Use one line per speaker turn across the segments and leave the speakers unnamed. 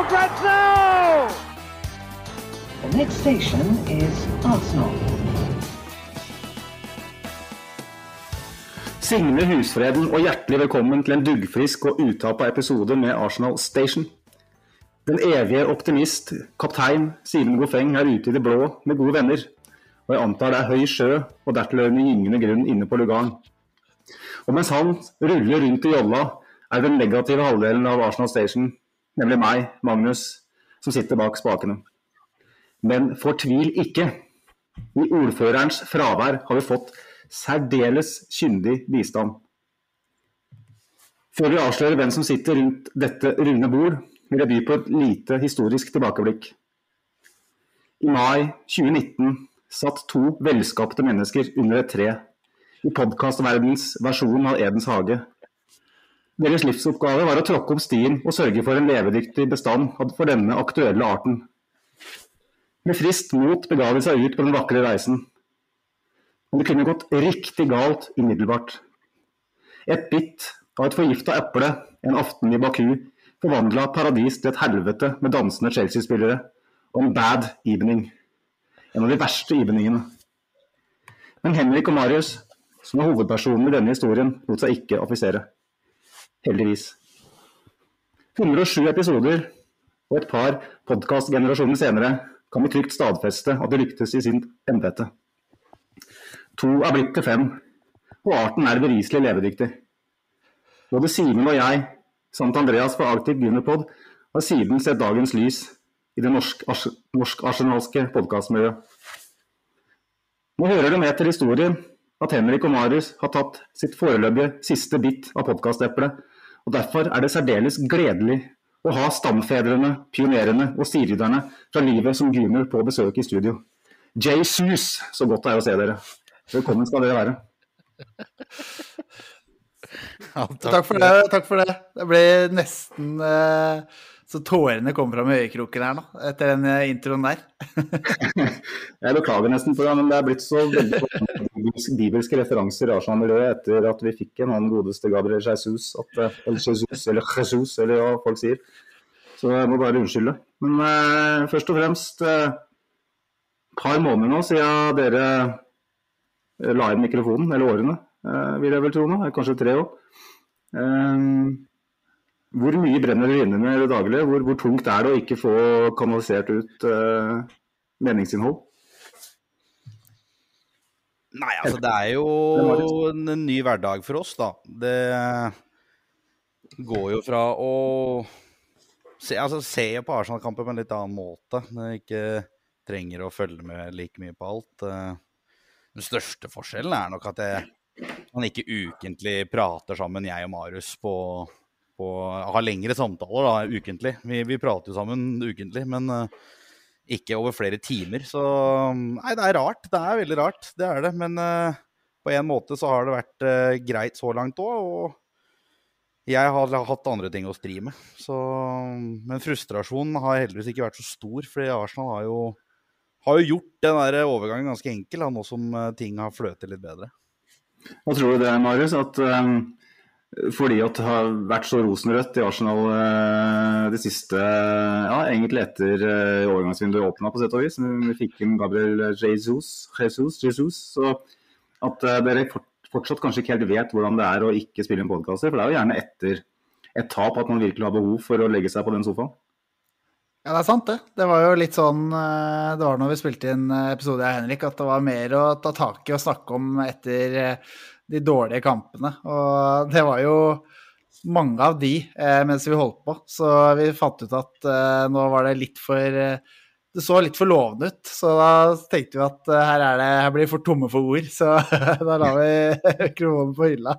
for grabs now!
The next station is Arsenal.
Signe Husfreden og hjertelig velkommen til en duggfrisk og utapa episode med Arsenal Station. Den evige optimist, kaptein Simen Goffeng er ute i det blå med gode venner. Og jeg antar det er høy sjø og dertil dertilhørende gyngende grunn inne på Lugaren. Og mens han ruller rundt i jolla, er den negative halvdelen av Arsenal Station, nemlig meg, Magnus, som sitter bak spakene. Men fortvil ikke. I ordførerens fravær har vi fått særdeles kyndig bistand. Før vi avslører hvem som sitter rundt dette runde bord, vil jeg by på et lite historisk tilbakeblikk. I mai 2019 satt to velskapte mennesker under et tre i podkastverdenens versjon av Edens hage. Deres livsoppgave var å tråkke opp stien og sørge for en levedyktig bestand for denne aktuelle arten. Med friskt mot bega de seg ut på den vakre reisen. Men det kunne gått riktig galt umiddelbart. Et bitt av et forgifta eple en aften i Baku forvandla paradis til et helvete med dansende Chelsea-spillere og en bad evening. En av de verste eveningene. Men Henrik og Marius, som er hovedpersonen i denne historien, lot seg ikke affisere. Heldigvis. 107 episoder og et par podkastgenerasjoner senere kan vi trygt stadfeste at det lyktes i sin embete. To er blitt til fem, og arten er beviselig levedyktig. Både Simen og jeg, samt Andreas fra Arctic Gunnerpod, har siden sett dagens lys i det norsk-arsenalske norsk podkastmiljøet. Nå hører det med til historien at Henrik og Marius har tatt sitt foreløpige siste bit av podkasteplet, og derfor er det særdeles gledelig å ha stamfedrene, pionerene og stirydderne fra livet som junior på besøk i studio. Jesus, så godt det er å se dere. Velkommen skal dere være.
Ja, takk, takk, for det, takk for det. Det ble nesten uh, så tårene kommer fram i øyekroken her nå, etter den uh, introen der.
jeg beklager nesten for det, men det er blitt så veldig bibelske referanser i Arsenal-miljøet etter at vi fikk en annen godeste Gabriel Jesus, at, uh, eller Jesus, eller Jesus, eller hva folk sier. Så jeg må bare unnskylde. Men først og fremst et par måneder nå siden dere la inn mikrofonen, eller årene, vil jeg vel tro nå. Kanskje tre år. Hvor mye brenner du inne med i det daglige? Hvor, hvor, tungt er det å ikke få kanalisert ut uh, meningsinnhold?
Nei, altså det er jo en, ny hverdag for oss, da. Det går jo fra å se, altså, se på Arsenal-kamper på en litt annen måte. Når jeg ikke trenger å følge med like mye på alt. Den største forskjellen er nok at jeg man ikke ukentlig prater sammen, jeg og Marius, på, på Har lengre samtaler da, ukentlig. Vi, vi prater jo sammen ukentlig, men uh, ikke over flere timer. Så Nei, det er rart. Det er veldig rart. Det er det. Men uh, på en måte så har det vært uh, greit så langt òg. Og jeg har hatt andre ting å stri med. Så, men frustrasjonen har heldigvis ikke vært så stor, fordi Arsenal har jo, har jo gjort den der overgangen ganske enkel, nå som ting har fløtet litt bedre.
Hva tror du det, Marius? At fordi at det har vært så rosenrødt i Arsenal uh, det siste Ja, egentlig etter uh, overgangsvinduet åpna, på sett og vis. Vi fikk inn Gabriel Jesus, Jesus, Jesus så at uh, dere fortsatt kanskje ikke helt vet hvordan det er å ikke spille inn podkaster. For det er jo gjerne etter et tap at man virkelig har behov for å legge seg på den sofaen.
Ja, det er sant, det. Det var jo litt sånn eh, Det var når vi spilte inn eh, episode av Henrik, at det var mer å ta tak i og snakke om etter eh, de dårlige kampene. Og det var jo mange av de mens vi holdt på, så vi fant ut at nå var det litt for det så litt for lovende ut, så da tenkte vi at her, er det, her blir det for tomme for ord. Så da la vi kronen på hylla.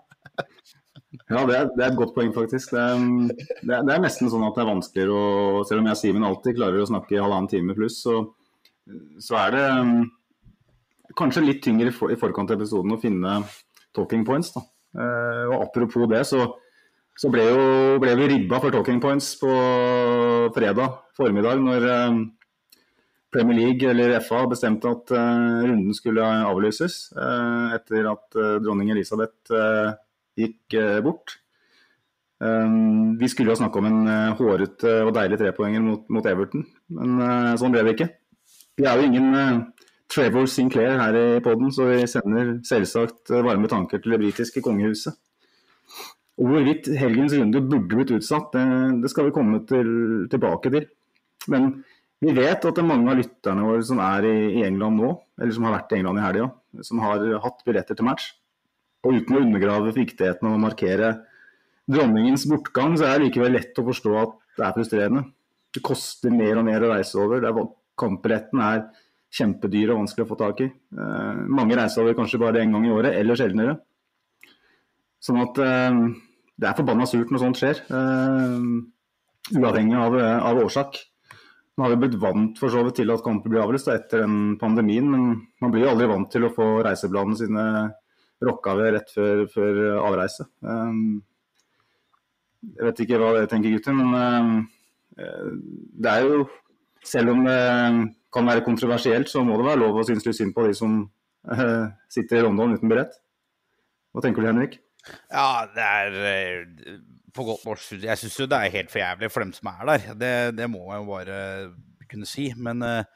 Ja, det er, det er et godt poeng, faktisk. Det, er, det er, nesten sånn at det er vanskeligere å Selv om jeg og Simen alltid klarer å snakke i halvannen time pluss, så, så, er det um, kanskje litt tyngre i, for, i forkant av episoden å finne talking points. Da. Uh, og apropos det, så, så ble, jo, ble, vi ribba for talking points på fredag formiddag når um, Premier League eller FA bestemte at uh, runden skulle avlyses etter at dronning Elisabeth gikk eh, bort. Vi skulle jo snakke om en hårete og deilig trepoenger mot, mot Everton, men sånn ble det ikke. Vi er jo ingen Trevor Sinclair her i poden, så vi sender selvsagt varme tanker til det britiske kongehuset. Og Hvorvidt helgens runde burde blitt utsatt, det, det skal vi komme til, tilbake til. Men vi vet at det er mange av lytterne våre som er i, i England nå, eller som har vært i England i helga, som har hatt billetter til match. Og uten å undergrave viktigheten av å markere dronningens bortgang, så er det likevel lett å forstå at det er frustrerende. Det koster mer og mer å reise over. Kampbilletten er kjempedyr og vanskelig å få tak i. Eh, mange reiser over kanskje bare én gang i året, eller sjeldnere. Sånn at eh, det er forbanna surt når sånt skjer. Eh, uavhengig av, av, årsak. Nå har vi blitt vant for så vidt til at kamper blir avlyst etter den pandemien, men man blir jo aldri vant til å få reisebladene sine rocka ved rett før, før avreise. Um, jeg vet ikke hva dere tenker, gutter, men uh, det er jo Selv om det kan være kontroversielt, så må det være lov å synes litt synd på de som uh, sitter i London uten billett. Hva tenker du, Henrik?
Ja, det er eh, på godt norsk Jeg syns jo det er helt for jævlig for dem som er der. Det, det må jeg jo bare kunne si. Men uh,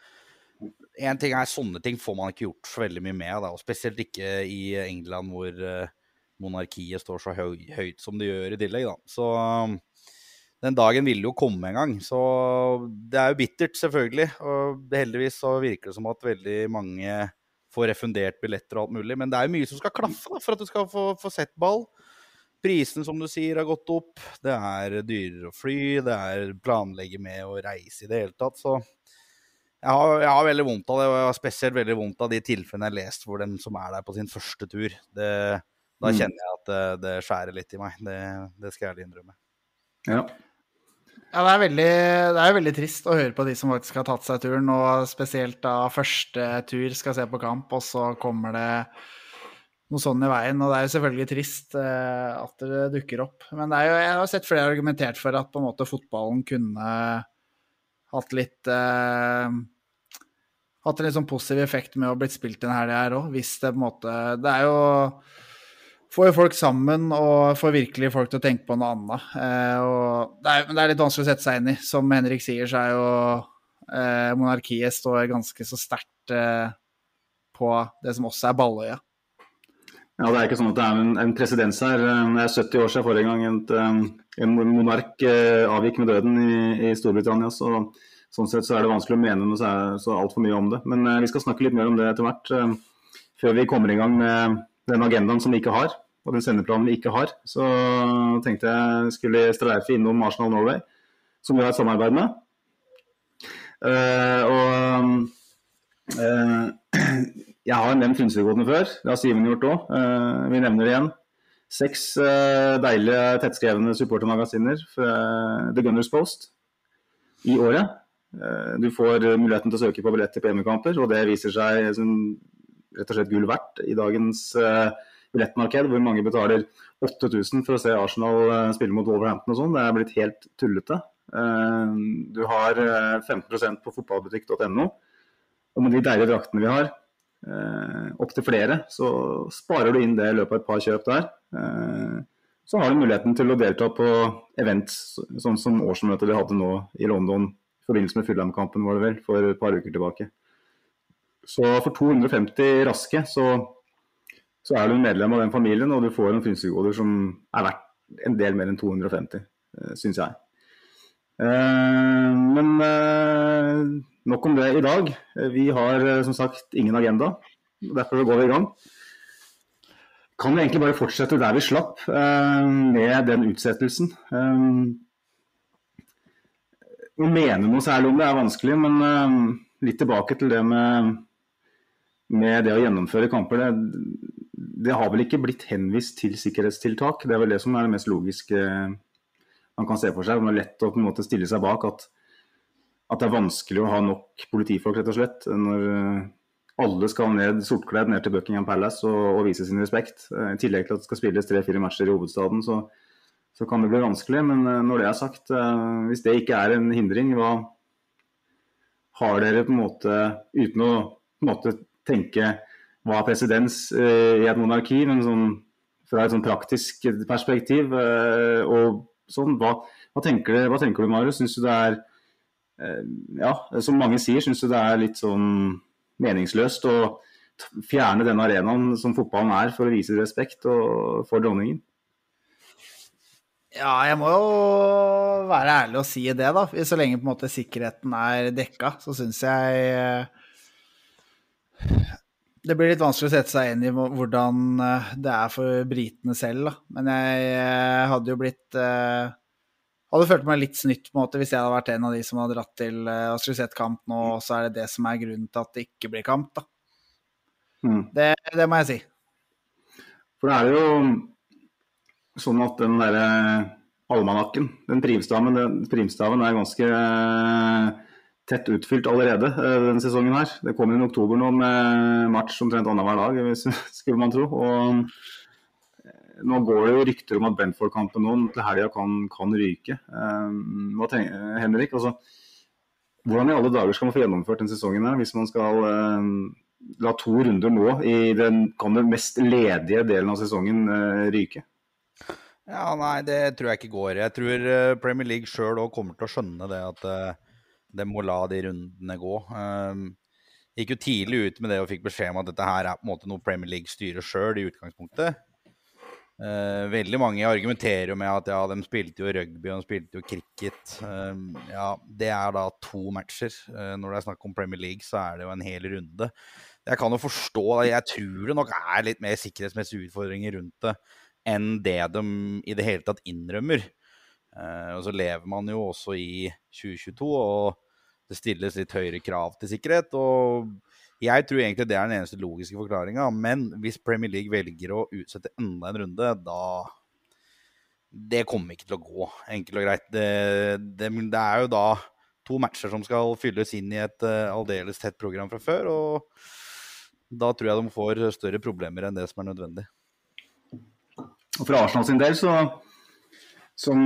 en ting er sånne ting får man ikke gjort så veldig mye med. Da, og Spesielt ikke i England hvor uh, monarkiet står så høy, høyt som det gjør i tillegg. Da. Så um, den dagen ville jo komme en gang. Så det er jo bittert, selvfølgelig. Og heldigvis så virker det som at veldig mange får refundert billetter og alt mulig. Men det er jo mye som skal klaffe da, for at du skal få, få sett ball. Prisene, som du sier, har gått opp. Det er dyrere å fly. Det er planlegge med å reise i det hele tatt. Så jeg har, jeg har, veldig vondt av det, og jeg har spesielt veldig vondt av de tilfellene jeg har lest hvor den som er der på sin første tur. Det, da mm. kjenner jeg at det, det, skjærer litt i meg. Det, det skal jeg ærlig innrømme.
Ja.
Ja, det er, veldig, det er veldig trist å høre på de som faktisk har tatt seg turen, og spesielt da første tur skal se på kamp, og så kommer det noe sånn i veien. Og det er jo selvfølgelig trist eh, at det dukker opp. Men jo, jeg har sett flere argumentert for at på en måte fotballen kunne hatt litt eh, hatt en litt sånn positiv effekt med å blitt spilt denne det her òg, hvis det på en måte Det er jo Får jo folk sammen og får virkelig folk til å tenke på noe annet. Eh, det, er, det er litt vanskelig å sette seg inn i. Som Henrik sier, så er jo eh, monarkiet står ganske så sterkt eh, på det som også er Balløya.
Ja, Det er ikke sånn at det er en, en presedens her. Det er 70 år siden forrige gang en, en monark eh, avgikk med døden i, i Storbritannia. så Sånn sett så er det vanskelig å mene noe så, så altfor mye om det. Men eh, vi skal snakke litt mer om det etter hvert. Eh, før vi kommer i gang med den agendaen som vi ikke har, og den sendeplanen vi ikke har, så tenkte jeg skulle streife innom Arsenal Norway, som vi har et samarbeid med. Uh, og uh, jeg har nevnt Frynsegodene før, det har Simen gjort òg. Uh, vi nevner det igjen. Seks deilige, tettskrevne supportermagasiner fra The Gunners Post i året. Eh, du får muligheten til å søke på billett til PM-kamper, og det viser seg som rett og slett gull verdt i dagens uh, billettmarked, hvor mange betaler 8000 for å se Arsenal uh, spille mot Wolverhampton og sånn. Det er blitt helt tullete. Uh, du har 15% på fotballbutikk.no, og med de deilige draktene vi har, opptil flere, så sparer du inn det i løpet av et par kjøp der. så har du muligheten til å delta på events, sånn som årsmøtet vi hadde nå i London i forbindelse med Fulham-kampen var det vel, for et par uker tilbake. Så for 250 raske så, så er du medlem av den familien, og du får en frynsegoder som er verdt en del mer enn 250, eh, syns jeg. Eh, men eh, nok om det i dag. Vi har som sagt ingen agenda. Derfor går vi i gang. Kan vi egentlig bare fortsette der vi slapp, med den utsettelsen. Å mene noe særlig om det er vanskelig, men litt tilbake til det med med det å gjennomføre kamper, det, det har vel ikke blitt henvist til sikkerhetstiltak. Det er vel det som er det mest logiske man kan se for seg. Det er lett å på en måte stille seg bak at, at det er vanskelig å ha nok politifolk, rett og slett. Når eh, alle skal ned sortkledd ned til Buckingham Palace og, og vise sin respekt. Eh, I tillegg til at det skal spilles tre-fire matcher i hovedstaden, så, så, kan det bli vanskelig. Men eh, når det er sagt, hvis det ikke er en hindring, hva har dere på en måte, uten å på en måte tenke hva er presedens i et monarki, men sånn, fra et sånn praktisk perspektiv og sånn, hva, hva, tenker, hva tenker, du, Marius? Syns du det er ja, som mange sier, syns du det er litt sånn meningsløst å fjerne den arenaen som fotballen er, for å vise respekt og, for dronningen?
Ja, jeg må jo være ærlig og si det, da. Så lenge på en måte sikkerheten er dekka, så syns jeg eh, det blir litt vanskelig å sette seg inn i hvordan eh, det er for britene selv, da. Men jeg eh, hadde jo blitt hadde følt meg litt snytt på en måte hvis jeg hadde vært en av de som hadde dratt til uh, og skulle sett kamp nå, og så er det det som er grunnen til at det ikke blir kamp, da. Mm. Det, det, må jeg si.
For det er jo sånn at den derre almanakken, den primstaven, den primstaven er ganske tett utfylt allerede uh, denne sesongen her. Det kommer i oktober nå med match omtrent annenhver dag, skulle man tro. og nå går det jo rykter om at Brentford-kampen nå til helga kan, kan, ryke. Um, hva tenker Henrik? Altså, hvordan i alle dager skal man få gjennomført den sesongen her, hvis man skal la to runder nå i den kan det mest ledige delen av sesongen ryke?
Ja, Nei, det tror jeg ikke går. Jeg tror Premier League sjøl òg kommer til å skjønne det at de må la de rundene gå. Um, gikk jo tidlig ut med det og fikk beskjed om at dette her er på en måte noe Premier League styrer sjøl i utgangspunktet. Uh, veldig mange argumenterer jo med at ja, de spilte jo rugby og de spilte jo cricket. Uh, ja, det er da to matcher. Uh, når det er snakk om Premier League, så er det jo en hel runde. Jeg kan jo forstå Jeg tror det nok er litt mer sikkerhetsmessige utfordringer rundt det enn det de i det hele tatt innrømmer. og så lever man jo også i 2022, og det stilles litt høyere krav til sikkerhet. og jeg tror egentlig det er den eneste logiske forklaringa. Men hvis Premier League velger å utsette enda en runde, da Det kommer ikke til å gå, enkelt og greit. Det, det, det er jo da to matcher som skal fylles inn i et uh, aldeles tett program fra før. Og da tror jeg de får større problemer enn det som er nødvendig.
Og For Arsenal sin del, så, som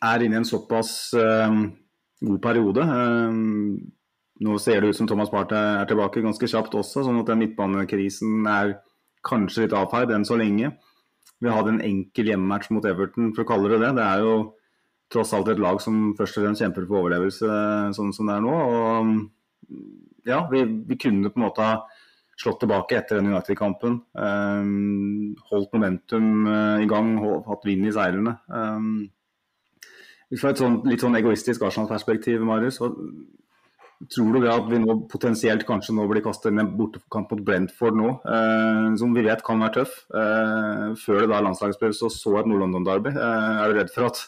er inne i en såpass uh, god periode uh, nå ser det ut som Thomas Partey er tilbake ganske kjapt også, sånn at den midtbanekrisen er kanskje litt avfeid enn så lenge. Vi hadde en enkel hjemmematch mot Everton, for å kalle det det. Det er jo tross alt et lag som først og fremst kjemper for overlevelse sånn som det er nå. Og ja, vi, vi kunne på en måte ha slått tilbake etter den United-kampen. Um, holdt momentum uh, i gang, hatt vind i seilene. Um, fra et sånt, litt sånn egoistisk Arsenal-perspektiv, Marius, Tror du det at vi nå potensielt kanskje nå blir kastet inn en bortekamp mot Brentford nå, eh, som vi vet kan være tøff, eh, før det da er landslagspause og så et Nord-London-derby? Eh, er du redd for at,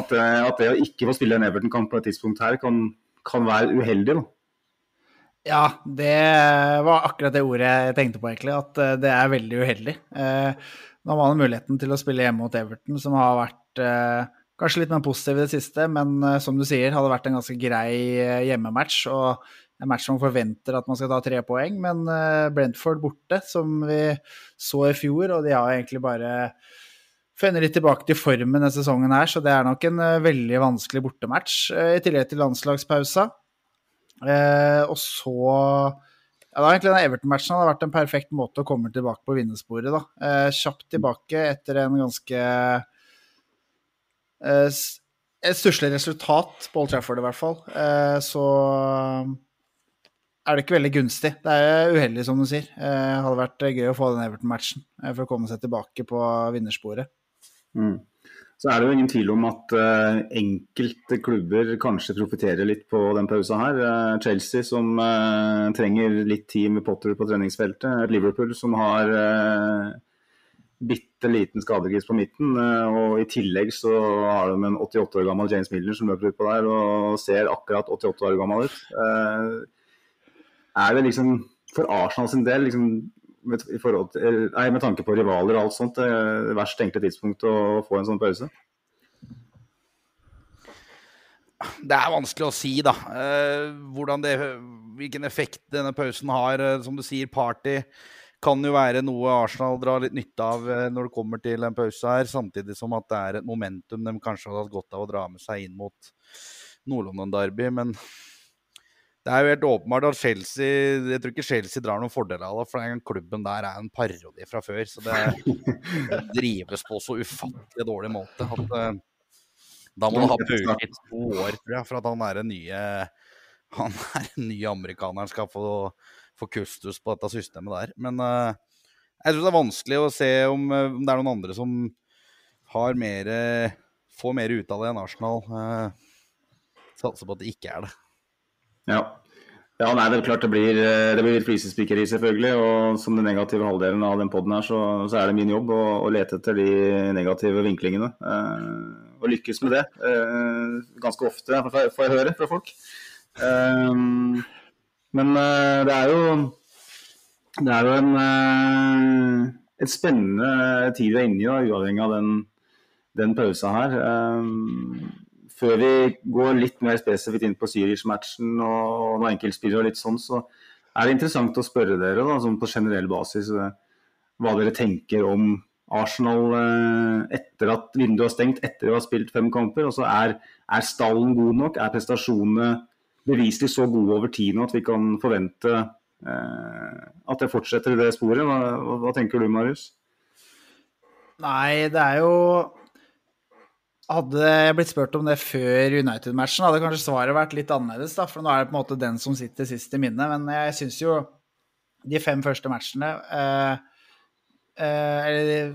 at, at, det å ikke få spille en Everton-kamp på et tidspunkt her kan, kan være uheldig? da?
Ja, det var akkurat det ordet jeg tenkte på, egentlig. At eh, det er veldig uheldig. Eh, nå har man muligheten til å spille hjemme mot Everton, som har vært eh, Kanskje litt mer positiv i det siste, men uh, som du sier, hadde vært en ganske grei uh, hjemmematch. Og en match som forventer at man skal ta tre poeng, men uh, Brentford borte, som vi så i fjor, og de har egentlig bare funnet litt tilbake til formen denne sesongen her, så det er nok en veldig vanskelig bortematch, i tillegg til landslagspausa. og så ja, da egentlig Everton-matchen hadde vært en perfekt måte å komme tilbake på vinnersporet. da. kjapt tilbake etter en ganske Eh, et stusslig resultat på Old Trafford, i hvert fall. Eh, så er det ikke veldig gunstig. Det er uheldig, som du sier. Eh, hadde vært gøy å få den Everton-matchen for å komme seg tilbake på vinnersporet.
Mm. Så er det jo ingen tvil om at uh, enkelte klubber kanskje profitterer litt på den pausa her. Uh, Chelsea som uh, trenger litt tid med Potter på treningsfeltet. Liverpool som har bitte liten skadegris på midten. Eh, og I tillegg så har de en 88 år gammel James Miller som løper utpå der og ser akkurat 88 år gammel ut. Eh, er det liksom for Arsenal sin del, liksom, med, forhold nei, med tanke på rivaler og alt sånt, det er verst tenkelige tidspunkt å få en sånn pause?
Det er vanskelig å si, da. Eh, hvordan det, hvilken effekt denne pausen har. Eh, som du sier, party kan jo være noe Arsenal drar litt nytte av eh, når det kommer til en pause her. Samtidig som at det er et momentum de kanskje hadde hatt godt av å dra med seg inn mot Nord-London Derby. Men det er jo helt åpenbart at Chelsea Jeg tror ikke Chelsea drar noen fordeler av det, for den klubben der er en parodi fra før. Så det, drives på så ufattelig dårlig måte at uh, da må du ha pauke i to år, tror jeg, for at han er den nye han er nye amerikaneren skal få, få kustus på dette systemet der. Men uh, jeg tror det er vanskelig å se om, uh, om, det er noen andre som har mer får mer ut av det enn Arsenal. Uh, satser på at det ikke er det.
Ja. ja nei, det er klart det blir, det blir flisespikkeri, selvfølgelig. Og som den negative halvdelen av den poden her, så, så, er det min jobb å, å, lete etter de negative vinklingene. Eh, og lykkes med det. Eh, ganske ofte får jeg høre fra folk. Uh, men uh, det er jo det er jo en, et spennende tid vi er inne i, uavhengig av den, den pausa her. før vi går litt mer spesifikt inn på Zürich-matchen og noen enkeltspillere og litt sånn, så er det interessant å spørre dere da, sånn på generell basis hva dere tenker om Arsenal eh, etter at vinduet har stengt, etter å ha spilt fem kamper. og er, er, stallen god nok? Er prestasjonene beviselig så gode over tid nå at vi kan forvente eh, at det fortsetter i det sporet? Hva, hva tenker du, Marius?
Nei, det er jo Hadde jeg blitt spurt om det før United-matchen, hadde kanskje svaret vært litt annerledes. da, For nå er det på en måte den som sitter sist i minnet. Men jeg syns jo de fem første matchene eh, Eh, eller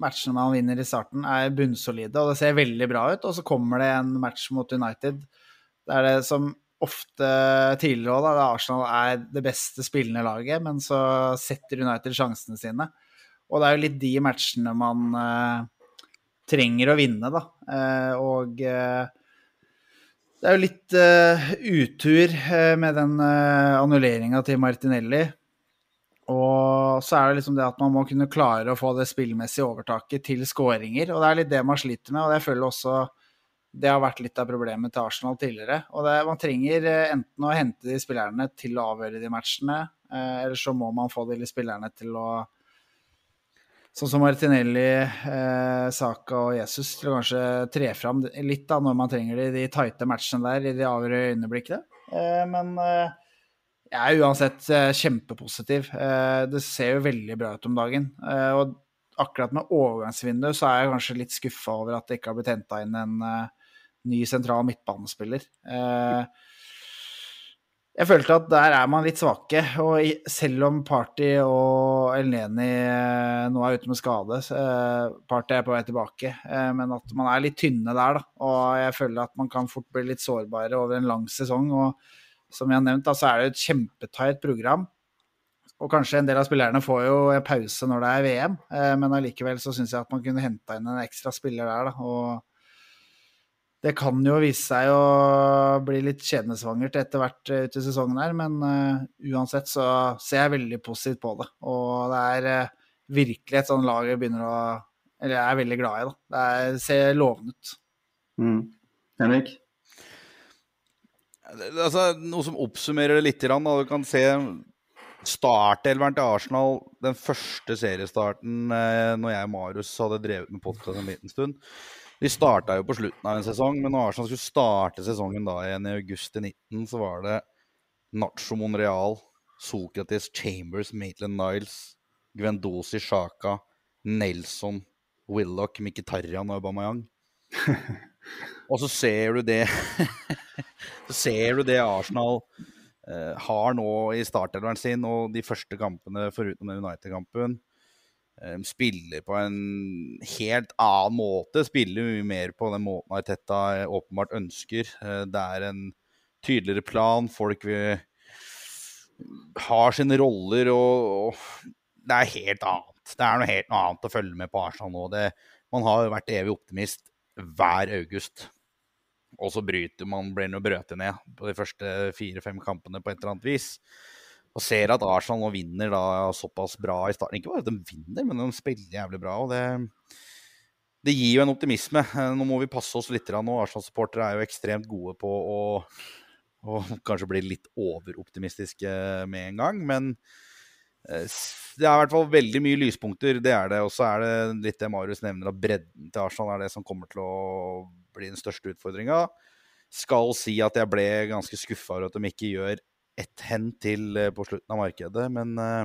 matchene man vinner i starten, er bunnsolide, og det ser veldig bra ut. Og så kommer det en match mot United der det som ofte tidligere òg, da Arsenal er det beste spillende laget, men så setter United sjansene sine. Og det er jo litt de matchene man uh, trenger å vinne, da. Uh, og uh, det er jo litt utur med den uh, annulleringa til Martinelli. Og så er det liksom det at man må kunne klare å få det spillmessige overtaket til skåringer. Og det er litt det man sliter med, og jeg føler også det har vært litt av problemet til Arsenal tidligere. Og det, man trenger eh, enten å hente de spillerne til å avgjøre de matchene, eh, eller så må man få de spillerne til å Sånn som Martinelli, eh, Saka og Jesus til å kanskje tre fram litt da når man trenger de, de tighte matchene der i de avgjørende øyeblikkene. Eh, men eh, jeg er uansett eh, kjempepositiv. Det ser jo veldig bra ut om dagen. Og akkurat med overgangsvinduet så er jeg kanskje litt skuffa over at det ikke har blitt henta inn en ny sentral midtbanespiller. Jeg følte at der er man litt svake. Og selv om Party og Elneni nå er ute med skade Party er på vei tilbake, men at man er litt tynne der, da. Og jeg føler at man kan fort bli litt sårbare over en lang sesong. og som vi har nevnt, da, så er det et kjempetight program. Og kanskje en del av spillerne får jo pause når det er VM, eh, men allikevel så syns jeg at man kunne henta inn en ekstra spiller der, da. Og det kan jo vise seg å bli litt skjebnesvangert etter hvert ut i sesongen her, men uh, uansett så ser jeg veldig positivt på det. Og det er uh, virkelig et sånt lag jeg begynner å Eller jeg er veldig glad i, da. Det er, ser lovende ut.
Mm. Henrik?
altså, noe som oppsummerer det litt. Da. Du kan se startelveren til Arsenal, den første seriestarten eh, når jeg og Marius hadde drevet med podkast en liten stund. Vi starta jo på slutten av en sesong, men når Arsenal skulle starte sesongen da igjen i august 19, så var det Nacho Monreal, Sokrates, Chambers, Maitland Niles, Gwendosi Shaka, Nelson, Willoch, Mkhitarian og Aubameyang. Og så ser du det Så ser du det Arsenal eh, har nå i startelveren sin og de første kampene foruten United-kampen. Eh, spiller på en helt annen måte. Spiller mye mer på den måten Arteta åpenbart ønsker. Eh, det er en tydeligere plan. Folk vil, har sine roller, og, og, det er helt annet. Det er noe helt annet å følge med på Arsenal nå. Det, man har jo vært evig optimist hver august. Og så bryter man, blir man brøtet ned på de første fire-fem kampene på et eller annet vis. Og ser at Arsenal nå vinner da såpass bra i starten. Ikke bare at de vinner, men de spiller jævlig bra. og det, det gir jo en optimisme. Eh, nå må vi passe oss litt nå. Arsenal-supportere er jo ekstremt gode på å, å kanskje bli litt overoptimistiske med en gang. Men eh, det er i hvert fall veldig mye lyspunkter, det er det. Og så er det litt det Marius nevner, at bredden til Arsenal er det som kommer til å bli den største utfordringa. Skal si at jeg ble ganske skuffa over at de ikke gjør ett hen til eh, på slutten av markedet. Men uh,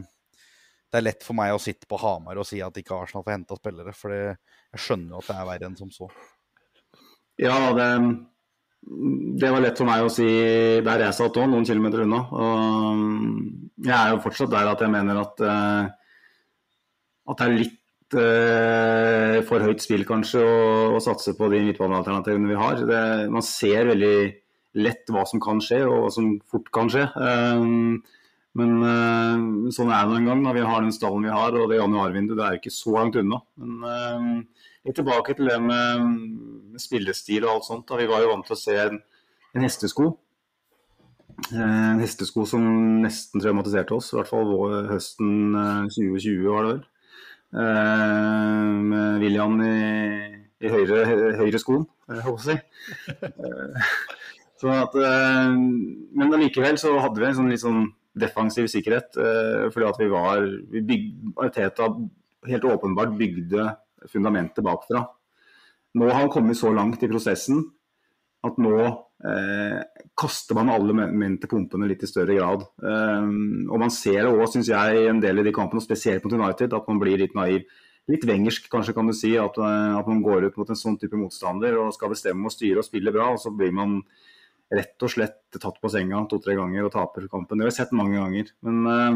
det er lett for meg å sitte på Hamar og si at ikke Arsenal får henta spillere. For jeg skjønner jo at det er verre enn som så.
Ja, det, det, var lett for meg å si der jeg satt òg, noen kilometer unna. Og jeg er jo fortsatt der at jeg mener at, uh, at det er litt for høyt spill kanskje å satse på de midtbanealternativene vi har. Det, man ser veldig lett hva som kan skje, og hva som fort kan skje. Um, men uh, sånn er det en gang. Da. Vi har den stallen vi har, og det januarvinduet det er ikke så langt unna. Men uh, litt tilbake til det med, spillestil og alt sånt. Da. Vi var jo vant til å se en, en hestesko. En hestesko som nesten traumatiserte oss, i hvert fall høsten 2020 var det vel. med William i, i høyre, høyre skoen, holdt jeg på å si. Sånn at, eh, men allikevel så hadde vi en sånn litt sånn defensiv sikkerhet. Eh, fordi at vi var vi bygde, Teta helt åpenbart bygde fundamentet bakfra. Nå har han kommet så langt i prosessen at nå eh, kaster man alle menn pumpene litt i større grad. Um, og man ser det òg, syns jeg, en del av de kampene, spesielt mot United, at man blir litt naiv. Litt wengersk, kanskje, kan du si. At, at, man går ut mot en sånn type motstander og skal bestemme og styre og spille bra, og så blir man rett og slett tatt på senga to-tre ganger og taper kampen. Det har jeg sett mange ganger. Men uh,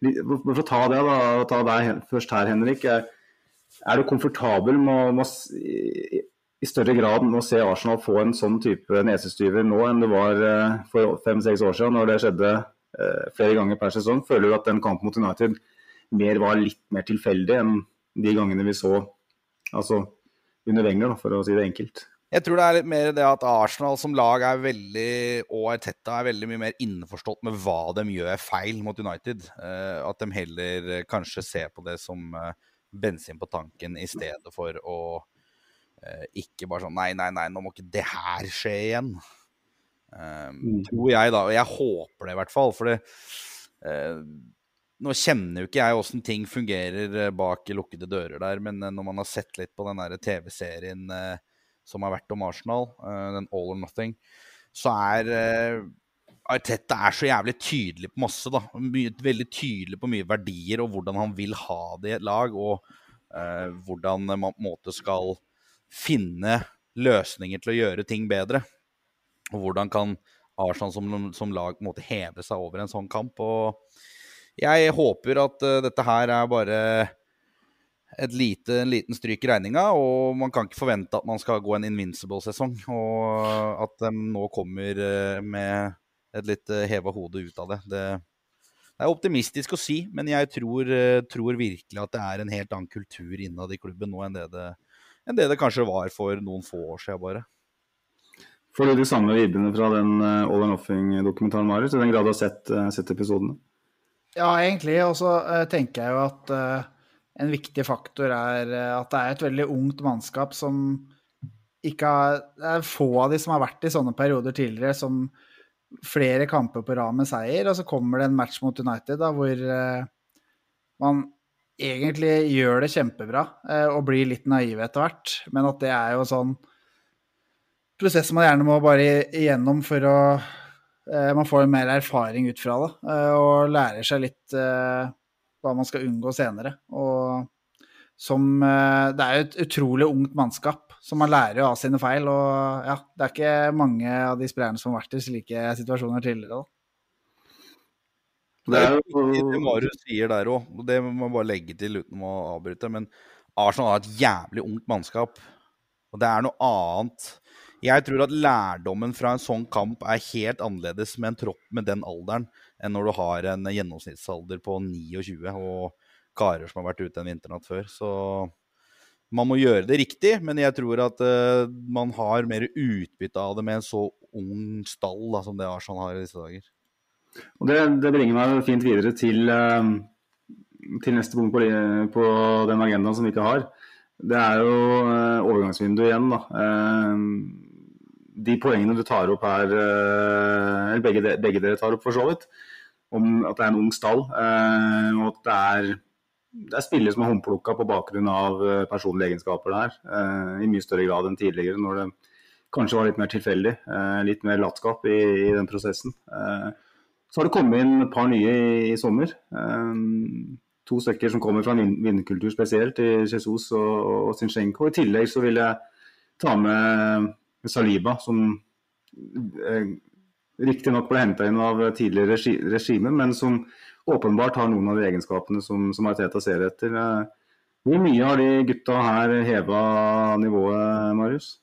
for å ta det, da, ta deg først her, Henrik. Er, er du komfortabel med, med, i, i større grad med å se Arsenal få en sånn type nesestyver nå enn det var uh, for fem-seks år siden, når det skjedde flere ganger per sesong? Føler du at den kampen mot United mer var litt mer tilfeldig enn de gangene vi så altså under Wenger, for å si det enkelt?
Jeg tror det er litt mer det at Arsenal som lag er veldig, og Arteta er veldig mye mer innforstått med hva de gjør feil mot United. Uh, at de heller uh, kanskje ser på det som uh, bensin på tanken i stedet for å ikke bare sånn Nei, nei, nei, nå må ikke det her skje igjen. Mm. Tror jeg, da. Og jeg håper det, i hvert fall. For det nå kjenner jo ikke jeg åssen ting fungerer bak lukkede dører der, men når man har sett litt på den TV-serien som har vært om Arsenal, uh, den All or Nothing, så er uh, Arteta er så jævlig tydelig på masse. da, mye, Veldig tydelig på mye verdier og hvordan han vil ha det i et lag. Og uh, hvordan man på en måte skal finne løsninger til å gjøre ting bedre. Og hvordan kan Arsenal som, som lag på en måte heve seg over en sånn kamp. og Jeg håper at uh, dette her er bare et lite, en liten stryk i regninga. Og man kan ikke forvente at man skal gå en invincible-sesong. Og at de nå kommer eh, med et litt eh, heva hode ut av det. det. det er optimistisk å si, men jeg tror, eh, tror, virkelig at det er en helt annen kultur innad i klubben nå enn det det, enn det det, kanskje var for noen få år siden bare.
Får du de samme vibbene fra den All and Offing-dokumentaren, Marius? I den grad du har sett, sett episodene?
Ja, egentlig. Og så uh, tenker jeg jo at uh, en viktig faktor er eh, at det er et veldig ungt mannskap som ikke har Det er få av de som har vært i sånne perioder tidligere, som flere kamper på rad med seier, og så kommer det en match mot United da, hvor uh, man egentlig gjør det kjempebra uh, og blir litt naive etter hvert, men at det er jo sånn prosess man gjerne må bare igjennom for å Man får mer erfaring ut fra det og lærer seg litt hva man skal unngå senere. Og som eh, Det er jo et utrolig ungt mannskap, så man lærer jo av sine feil. Og ja, det er ikke mange av de spillerne som har vært i slike situasjoner tidligere. da.
Det er jo det Marius sier der òg, og det må man bare legge til uten å avbryte. Men Arsenal har et jævlig ungt mannskap, og det er noe annet. Jeg tror at lærdommen fra en sånn kamp er helt annerledes med en tropp med den alderen enn når du har en gjennomsnittsalder på 29 og karer som har vært ute en vinternatt før. Så man må gjøre det riktig, men jeg tror at uh, man har mer utbytte av det med en så ung stall da, som det Arsenal har i disse dager.
Og det, det bringer meg fint videre til, uh, til neste punkt på, på, den agendaen som vi ikke har. Det er jo uh, overgangsvinduet igjen. da. De poengene du tar opp her, eller begge, begge dere tar opp for så vidt, om at det er en ung stall, og at det er, det er spillere som er håndplukka på bakgrunn av personlige egenskaper der, i mye større grad enn tidligere, når det kanskje var litt mer tilfeldig. Litt mer latskap i, i den prosessen. Så har det kommet inn et par nye i, i sommer. To stykker som kommer fra vin vinnerkultur spesielt, i Jesus og, og Zinchenko. I tillegg så vil jeg ta med Saliba, som eh, riktignok ble henta inn av tidligere regi regime, men som åpenbart har noen av de egenskapene som, som Arteta ser etter. Eh, hvor mye har de gutta her heva nivået, Marius?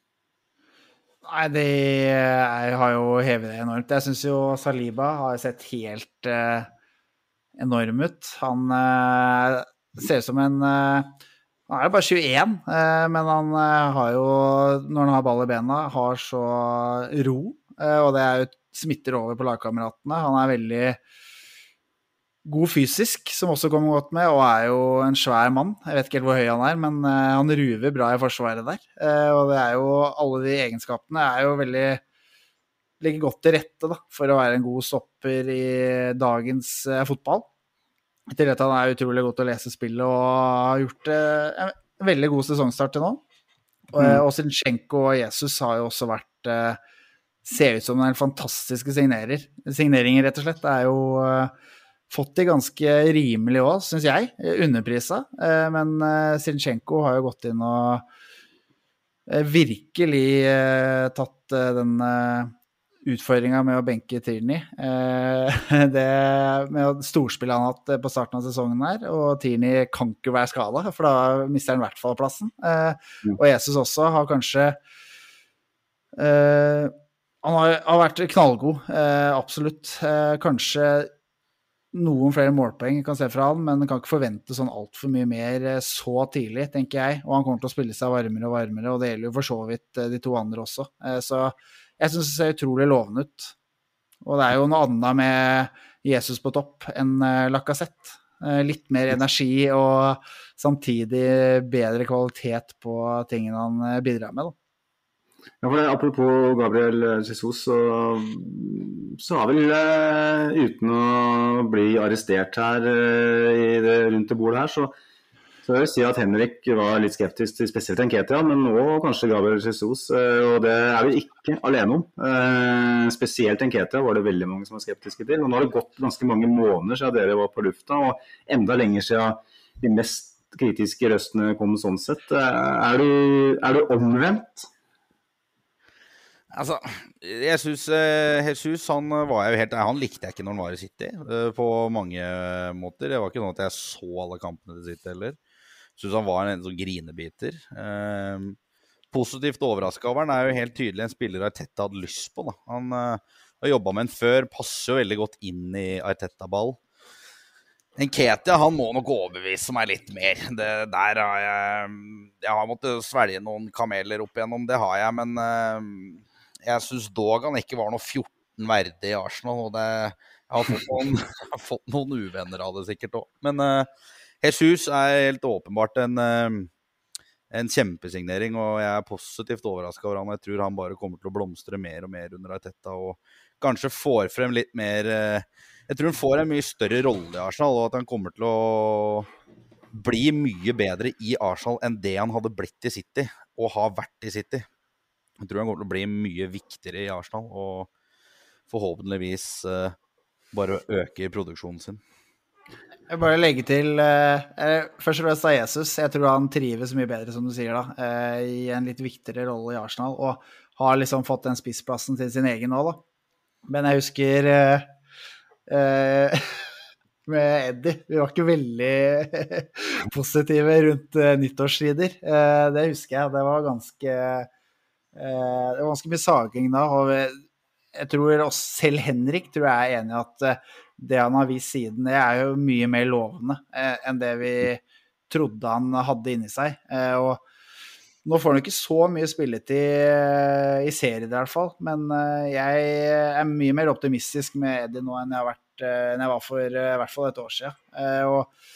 Nei, de er, har jo hevet det enormt. Jeg syns jo Saliba har sett helt eh, enorm ut. Han eh, ser ut som en eh, Han er jo bare 21, men han har jo, når han har ball i bena, har så ro. Og det er jo smitter over på lagkameratene. Han er veldig god fysisk, som også kommer godt med, og er jo en svær mann. Jeg vet ikke helt hvor høy han er, men uh, han ruver bra i forsvaret der. Uh, og det er jo alle de egenskapene er jo veldig Legger godt til rette da, for å være en god stopper i dagens fotball. I tillegg til at han er utrolig god til å lese spillet og har gjort en veldig god sesongstart til nå. Mm. og Sinchenko og Jesus har jo også vært Ser ut som en fantastiske signerer. signeringer, rett og slett. Det er jo fått de ganske rimelig òg, syns jeg. Underprisa. Uh, men uh, Sinchenko har jo gått inn og eh, virkelig tatt den utfordringa med å benke Tierney. Det med storspillet han har hatt på starten av sesongen her, og Tierney kan ikke være skada, for da mister han i hvert fall plassen. Og Jesus også har kanskje Han har, har vært knallgod, absolutt. Kanskje noen flere målpoeng kan se fra han, men kan ikke forvente sånn altfor mye mer eh, så tidlig, tenker jeg. Og han kommer til å spille seg varmere og varmere, og det gjelder jo for så vidt eh, de to andre også. Eh, så jeg syns det ser utrolig lovende ut. Og det er jo noe annet med Jesus på topp enn Lacassette. Litt mer energi og samtidig bedre kvalitet på tingene han bidrar med. da.
Ja, for det, Apropos Gabriel Jesus, så, så har vel uh, uten å bli arrestert her uh, det, rundt det bordet her, så, så jeg vil si at Henrik var litt skeptisk til spesielt Enketia, men nå kanskje Gabriel Jesus. Og det er vi ikke alene om. spesielt Enketia var det veldig mange som var skeptiske til. Og nå har det gått ganske mange måneder siden dere var på lufta, og enda lenger siden de mest kritiske røstene kom sånn sett. Er du, er du omvendt?
Altså, jeg uh, Jesus han var jeg helt Han likte jeg ikke når han var i City, uh, på mange måter. Det var ikke sånn at jeg så alle kampene til City heller. Syns han var en sånn grinebiter. Positivt overraska over han er jo helt tydelig en spiller Arteta hadde lyst på. Da. Han har jobba med en før, passer jo veldig godt inn i Arteta-ball. Nketia han må nok overbevise meg litt mer. Det, der har jeg Jeg har måttet svelge noen kameler opp igjennom, det har jeg. Men jeg syns dog han ikke var noe 14 verdig i Arsenal. og det, jeg har fått noen, har fått noen uvenner av det sikkert òg. Men uh, Jesus er helt åpenbart en, uh, en kjempesignering, og jeg er positivt overraska over han. Jeg tror han bare kommer til å blomstre mer og mer under Arteta og kanskje får frem litt mer uh, Jeg tror han får en mye større rolle i Arsenal, og at han kommer til å bli mye bedre i Arsenal enn det han hadde blitt i City, og har vært i City. Jeg tror han kommer til å bli mye viktigere i Arsenal og forhåpentligvis uh, bare øke produksjonen sin.
Jeg bare legge til uh, Først og fremst av Jesus. Jeg tror han trives mye bedre, som du sier, da, uh, i en litt viktigere rolle i Arsenal. Og har liksom fått den spissplassen til sin egen nå, da. Men jeg husker med Eddie. Vi var ikke veldig positive rundt nyttårstider. det husker jeg. Det var ganske Eh, det var ganske mye saging da. og jeg tror også selv Henrik tror jeg er enig i at eh, det han har vist siden, det er jo mye mer lovende eh, enn det vi trodde han hadde inni seg. og Nå får han ikke så mye spilletid i serien i hvert fall, men jeg er mye mer optimistisk med Eddie nå enn jeg, vært, enn jeg var for i hvert fall et år siden. Og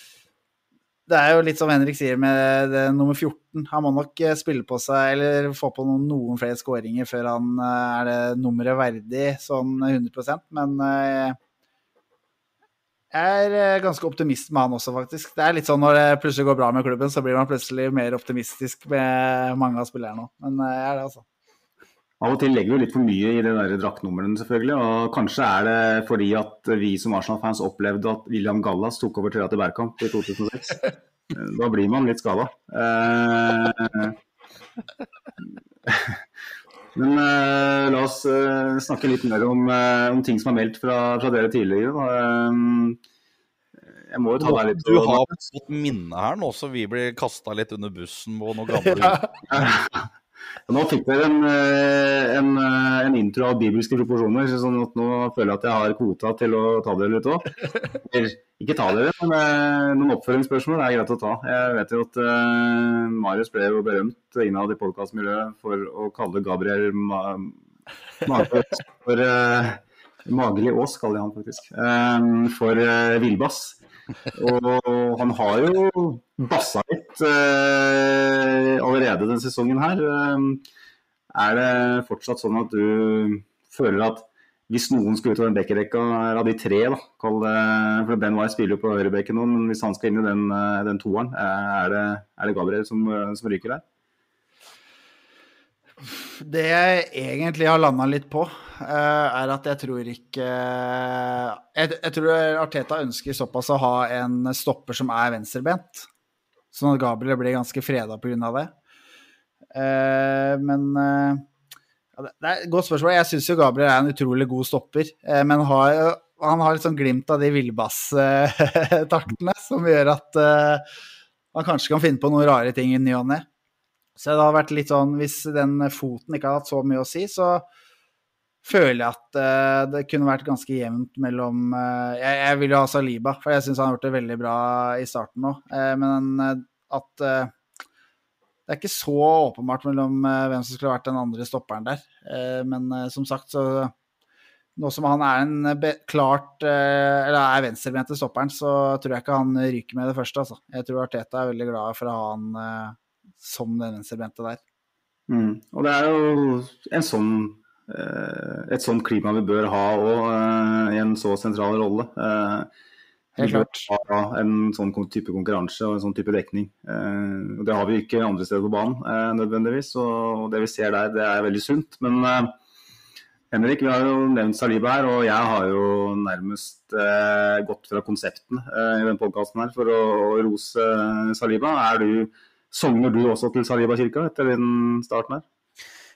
det er jo litt som Henrik sier med det, nummer 14. Han må nok spille på seg, eller få på noen, noen flere skåringer før han er det nummeret verdig, sånn 100% Men jeg er eh, ganske optimist med han også, faktisk. Det er litt sånn når det plutselig går bra med klubben, så blir man plutselig mer optimistisk med mange av spillerne òg. Men eh, jeg er det, altså.
Av og til legger vi litt for mye i de der draktnumrene, selvfølgelig. Og kanskje er det fordi at vi som Arsenal-fans opplevde at William Gallas tok over Therate Bergkamp i 2006. da blir man litt skada. Eh... Men uh, la oss uh, snakke litt mer om, om, ting som er meldt fra, fra dere tidligere. jeg må jo ta deg litt
Du har fått minne her nå, så vi blir kasta litt under bussen på noe gammelt.
Nå fikk dere en, en, en, intro av bibelske proporsjoner, så nå føler jeg at jeg har kvota til å ta dere litt òg. Ikke ta dere, men uh, noen oppfølgingsspørsmål er greit å ta. Jeg vet jo at uh, Marius ble jo berømt innad i podkastmiljøet for å kalle Gabriel ma Mageås for uh, Magelig Ås, kaller jeg han faktisk. Um, for uh, villbass. Og han har jo bassa litt allerede denne sesongen her. er det fortsatt sånn at du føler at hvis noen skal ut av den bekkerekka av de tre, da, for Ben Wye spiller jo på høyrebekken nå, men hvis han skal inn i den, eh, den toeren, eh, er det, er det Gabriel som, eh, som, ryker der?
Det jeg egentlig har landa litt på, er at jeg tror ikke jeg, jeg, tror Arteta ønsker såpass å ha en stopper som er venstrebent, sånn at Gabriel blir ganske freda pga. det. Men det er et godt spørsmål. Jeg syns jo Gabriel er en utrolig god stopper, eh, men har, han har litt sånn glimt av de villbasstaktene som gjør at man kanskje kan finne på noen rare ting i ny og ne. Så det har vært litt sånn Hvis den foten ikke har hatt så mye å si, så føler jeg at uh, det kunne vært ganske jevnt mellom uh, jeg, jeg, vil jo ha Saliba, for jeg syns han har gjort det veldig bra i starten nå. men at det er ikke så åpenbart mellom uh, hvem som skulle vært den andre stopperen der. Uh, men uh, som sagt, så nå som han er en klart Eller er venstrebente stopperen, så tror jeg ikke han ryker med det første. Altså. Jeg tror Arteta er veldig glad for å ha han som den venstrebente der.
Mm. Og det er jo en sånn et sånt klima vi bør ha òg i en så sentral rolle. Uh,
Helt klart.
Ha en sånn type konkurranse og en sånn type dekning. Eh, og Det har vi ikke andre steder på banen eh, nødvendigvis. Og det vi ser der, det er veldig sunt. Men eh, Henrik, vi har jo nevnt Saliba her, og jeg har jo nærmest eh, gått fra konsepten eh, i denne podkasten her for å rose Saliba. Er du, Sogner du også til Saliba-kirka etter den starten her?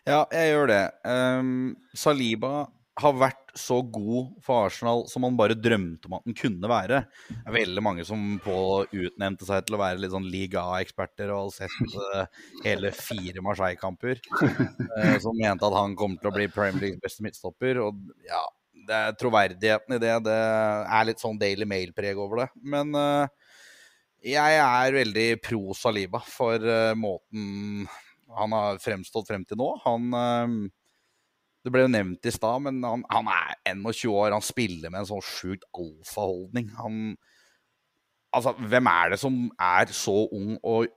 Ja, jeg gjør det. Um, Saliba har vært så god for Arsenal som man bare drømte om at den kunne være. Det er veldig mange som på utnevnte seg til å være litt sånn Liga A-eksperter og har sett uh, hele fire Marseille-kamper. Uh, som mente at han kommer til å bli Premier Leagues beste midtstopper. Og ja, det er troverdigheten i det. Det er litt sånn Daily Mail-preg over det. Men uh, jeg er veldig pro Saliba for måten han har fremstått frem til nå. Han det ble jo nevnt i stad, men han, han, er 21 år. Han spiller med en sånn sjukt alfaholdning. Han Altså, hvem er det som er så ung og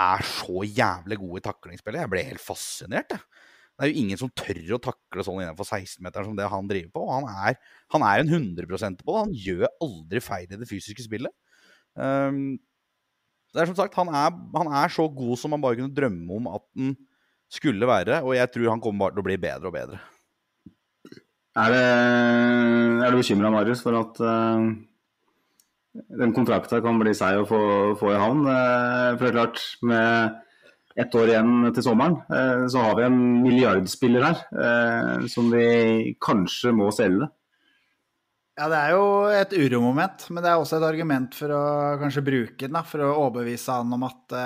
er så jævlig god i taklingsspillet? Jeg ble helt fascinert, jeg. Det er jo ingen som tør å takle sånn innenfor 16-meteren som det han driver på. Han er, han er en 100% på det. Han gjør aldri feil i det fysiske spillet. Um, det er som sagt, han er, han er, så god som man bare kunne drømme om at han skulle være. Og jeg tror han kommer bare til å bli bedre og bedre.
Er, det, er du bekymra, Marius, for at uh, den kontrakten kan bli seig å få, få, i havn? Uh, for det er klart, med ett år igjen til sommeren, uh, så har vi en milliardspiller her som vi kanskje må selge.
Ja, det er jo et uromoment, men det er også et argument for å kanskje bruke den. Da, for å overbevise han om at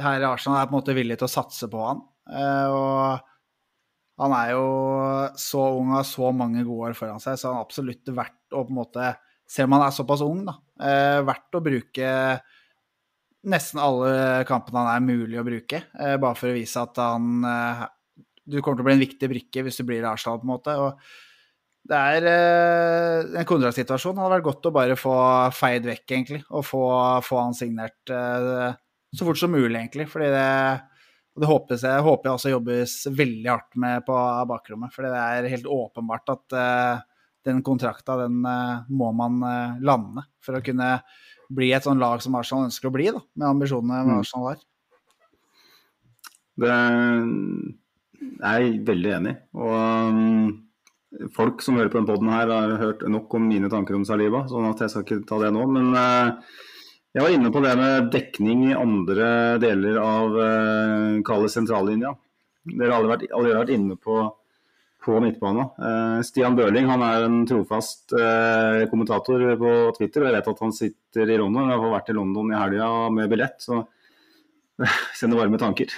her i Arsenal er på en måte villig til å satse på han. og han er jo så ung og har så mange gode år foran seg, så han er absolutt verdt å på en måte Selv om han er såpass ung, da, Uh, verdt å bruke nesten alle kampene han er mulig å bruke, uh, bare for å vise at han eh, Du kommer til å bli en viktig brikke hvis du blir i Arsenal, på en måte. og det er eh, en kontraktsituasjon. Det hadde vært godt å bare få feid vekk, egentlig. Og få, få han signert eh, så fort som mulig, egentlig. Fordi det, det håper, jeg, håper jeg også jobbes veldig hardt med på bakrommet. Fordi det er helt åpenbart at eh, den kontrakta, den eh, må man eh, lande for å kunne bli et sånn lag som Arsenal ønsker å bli, da, med ambisjonene mm. Arsenal har.
Det er jeg veldig enig i. Og um, folk som hører på denne poden har hørt nok om mine tanker om Saliba, sånn at jeg skal ikke ta det nå. Men uh, jeg var inne på det med dekning i andre deler av uh, sentrallinja. Dere har allerede vært, vært inne på, på midtbanen. Uh, Stian Børling han er en trofast uh, kommentator på Twitter. og Jeg vet at han sitter i London. Jeg har vært i London i helga med billett, så sender varme tanker.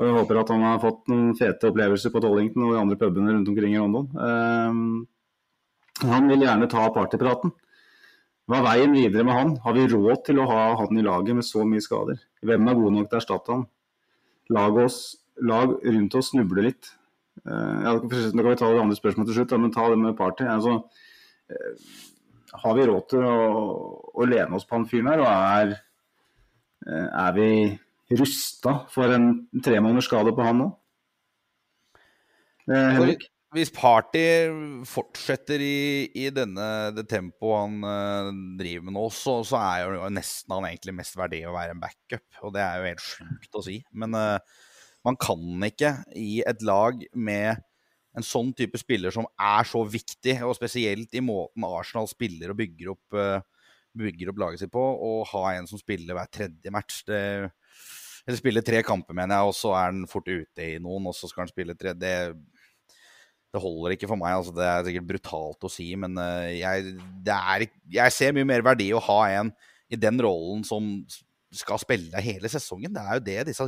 Og jeg håper at han har fått noen fete opplevelser på Tollington og de andre pubene rundt omkring i London. Um, han vil gjerne ta partypraten. Hva er veien videre med han? Har vi råd til å ha han i laget med så mye skader? Hvem er god nok til å erstatte han? Lag, oss, lag rundt oss snubler litt. Uh, ja, kan vi ta det andre spørsmålet til slutt, men ta det med party. Altså, uh, har vi råd til å, å, lene oss på han fyren her, og er, er vi rusta for en tremånedersskade på han nå?
Eh, Henrik? Hvis Party fortsetter i, i denne, det tempoet han uh, driver med nå, så, så, er jo nesten han egentlig mest verdig å være en backup. Og det er jo helt sjukt å si. Men uh, man kan ikke i et lag med en sånn type spiller som er så viktig, og spesielt i måten Arsenal spiller og bygger opp, uh, bygger opp laget sitt på, og ha en som spiller hver tredje match. Det, eller spille tre kamper, mener jeg, og så er han fort ute i noen, og så skal han spille tre. Det, det holder ikke for meg. altså Det er sikkert brutalt å si, men uh, jeg, er, jeg, ser mye mer verdi i å ha en i den rollen som skal spille hele sesongen. Det er jo det disse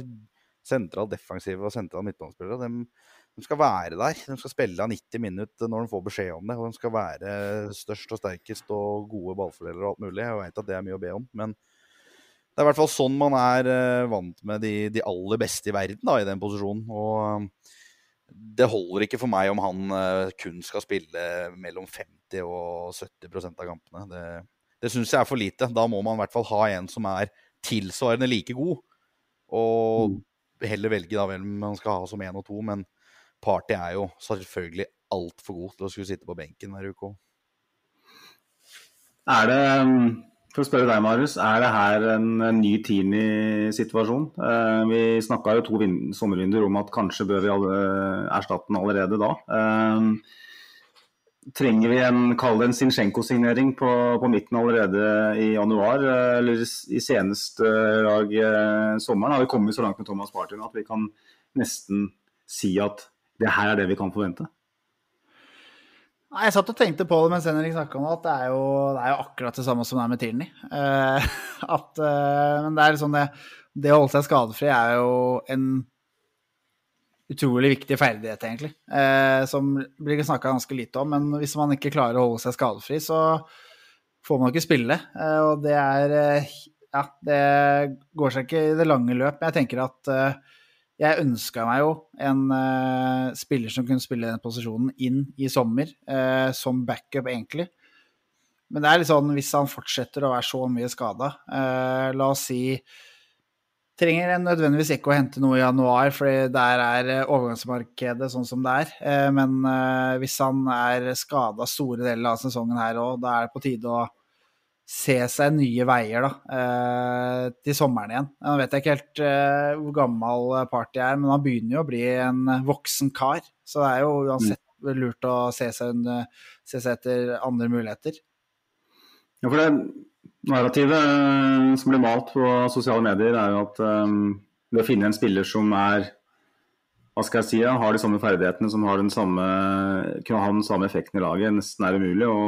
sentral defensive og sentral midtbanespillere de, de, skal være der. De skal spille av 90 minutter når de får beskjed om det. Og de skal være størst og sterkest og gode ballfordelere og alt mulig. Jeg vet at det er mye å be om, men det er i hvert fall sånn man er uh, vant med de, de, aller beste i verden da, i den posisjonen. Og uh, det holder ikke for meg om han uh, kun skal spille mellom 50 og 70% av kampene. Det, det syns jeg er for lite. Da må man i hvert fall ha en som er tilsvarende like god. Og mm. heller velge da hvem man skal ha som én og to. Men Party er jo selvfølgelig altfor god til å skulle sitte på benken hver uke òg.
Er det for å spørre deg, Marius, er det her en, en ny Tini-situasjon? Eh, vi snakka jo to sommervinduer om at kanskje bør vi alle, erstatte den allerede da. Eh, trenger vi en, kall en Zinchenko-signering på, på, midten allerede i januar, eh, eller i seneste lag eh, sommeren? Har vi kommet så langt med Thomas Partin at vi kan nesten si at det her er det vi kan forvente?
Nei, Jeg satt og tenkte på det mens Henrik snakka om det, at det er, jo, det er, jo, akkurat det samme som det er med Tierney. Uh, uh, men det er liksom det Det å holde seg skadefri er jo en utrolig viktig ferdighet, egentlig. Uh, som blir snakka ganske lite om. Men hvis man ikke klarer å holde seg skadefri, så får man ikke spille. og det er Ja, det går seg ikke i det lange løp. Jeg tenker at jeg ønska meg jo en uh, spiller som kunne spille den posisjonen inn i sommer, uh, som backup, egentlig. Men det er litt sånn, hvis han fortsetter å være så mye skada uh, La oss si Trenger nødvendigvis ikke å hente noe i januar, for der er overgangsmarkedet sånn som det er. Men hvis han er skada store deler av sesongen her òg, da er det på tide å se seg nye veier da, eh, til sommeren igjen. Nå vet jeg ikke helt eh, hvor gammel Party er, men han begynner jo å bli en voksen kar. Så det er jo uansett mm. lurt å se seg, se seg etter andre muligheter.
Ja, for det narrativet eh, som blir malt på sosiale medier, er jo at um, det å finne en spiller som er hva skal jeg si, har de samme ferdighetene, som har den samme, kunne ha den samme effekten i laget, nesten er umulig å,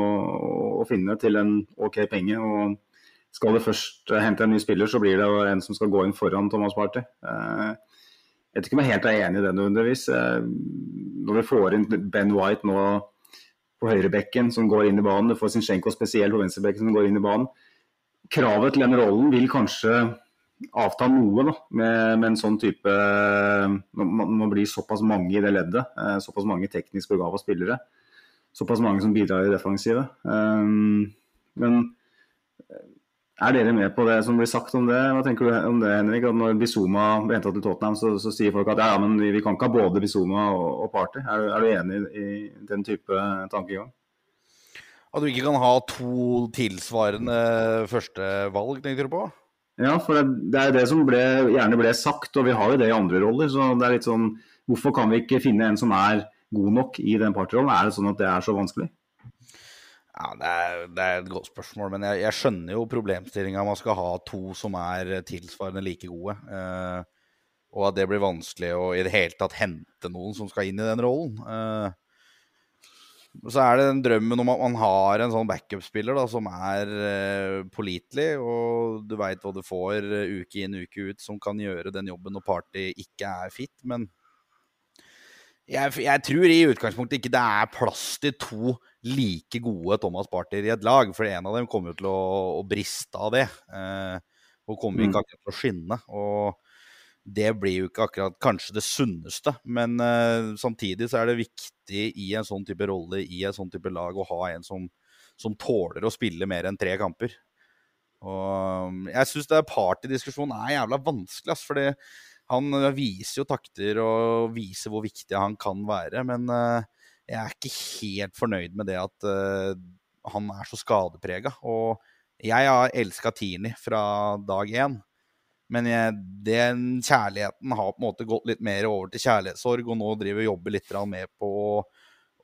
å, finne til en OK penge. og Skal du først hente en ny spiller, så blir det en som skal gå inn foran Thomas Party. Eh, jeg vet ikke om jeg helt er enig i det nødvendigvis. Eh, når vi får inn Ben White nå på høyrebekken som går inn i banen, du får Zinchenko spesielt på venstrebekken som går inn i banen. Kravet til den rollen vil kanskje avta noe da, med, med en sånn type Når man blir såpass mange i det leddet, eh, såpass mange teknisk begava spillere, såpass mange som bidrar i defensivet. Um, men eh, er dere med på det som blir sagt om det? Hva tenker du om det, Henrik? At når Bizuma ble henta til Tottenham, så, så, sier folk at ja, men vi, kan ikke ha både Bizuma og, og Party. Er er du enig i, i den type tankegang?
At du ikke kan ha to tilsvarende førstevalg, tenker du på?
Ja, for det, er er det som ble, gjerne ble sagt, og vi har jo det i andre roller. Så det er litt sånn Hvorfor kan vi ikke finne en som er god nok i den partyrollen? Er det sånn at det er så vanskelig?
Ja, Det er, det er et godt spørsmål, men jeg, jeg skjønner jo problemstillinga. Man skal ha to som er tilsvarende like gode. Eh, og at det blir vanskelig å i det hele tatt hente noen som skal inn i den rollen. Eh, så er det den drømmen om at man har en sånn backup-spiller som er uh, pålitelig, og du veit hva du får uh, uke inn uke ut som kan gjøre den jobben når Party ikke er fit. Men jeg, jeg, tror i utgangspunktet ikke det er plass til to like gode Thomas Partyer i et lag. For en av dem kommer jo til å, å briste av det. Uh, og kommer ikke mm. akkurat til å skinne. Og det blir jo ikke akkurat kanskje det sunneste, men uh, samtidig så er det viktig i en sånn type rolle i en sånn type lag å ha en som, som tåler å spille mer enn tre kamper. Og um, jeg syns partydiskusjonen er jævla vanskelig, ass, fordi han viser jo takter og viser hvor viktig han kan være, men uh, jeg er ikke helt fornøyd med det at uh, han er så skadeprega. Og jeg har elska Tini fra dag én. Men jeg, den kjærligheten har på en måte gått litt mer over til kjærlighetssorg, og nå driver vi jobber litt med på å,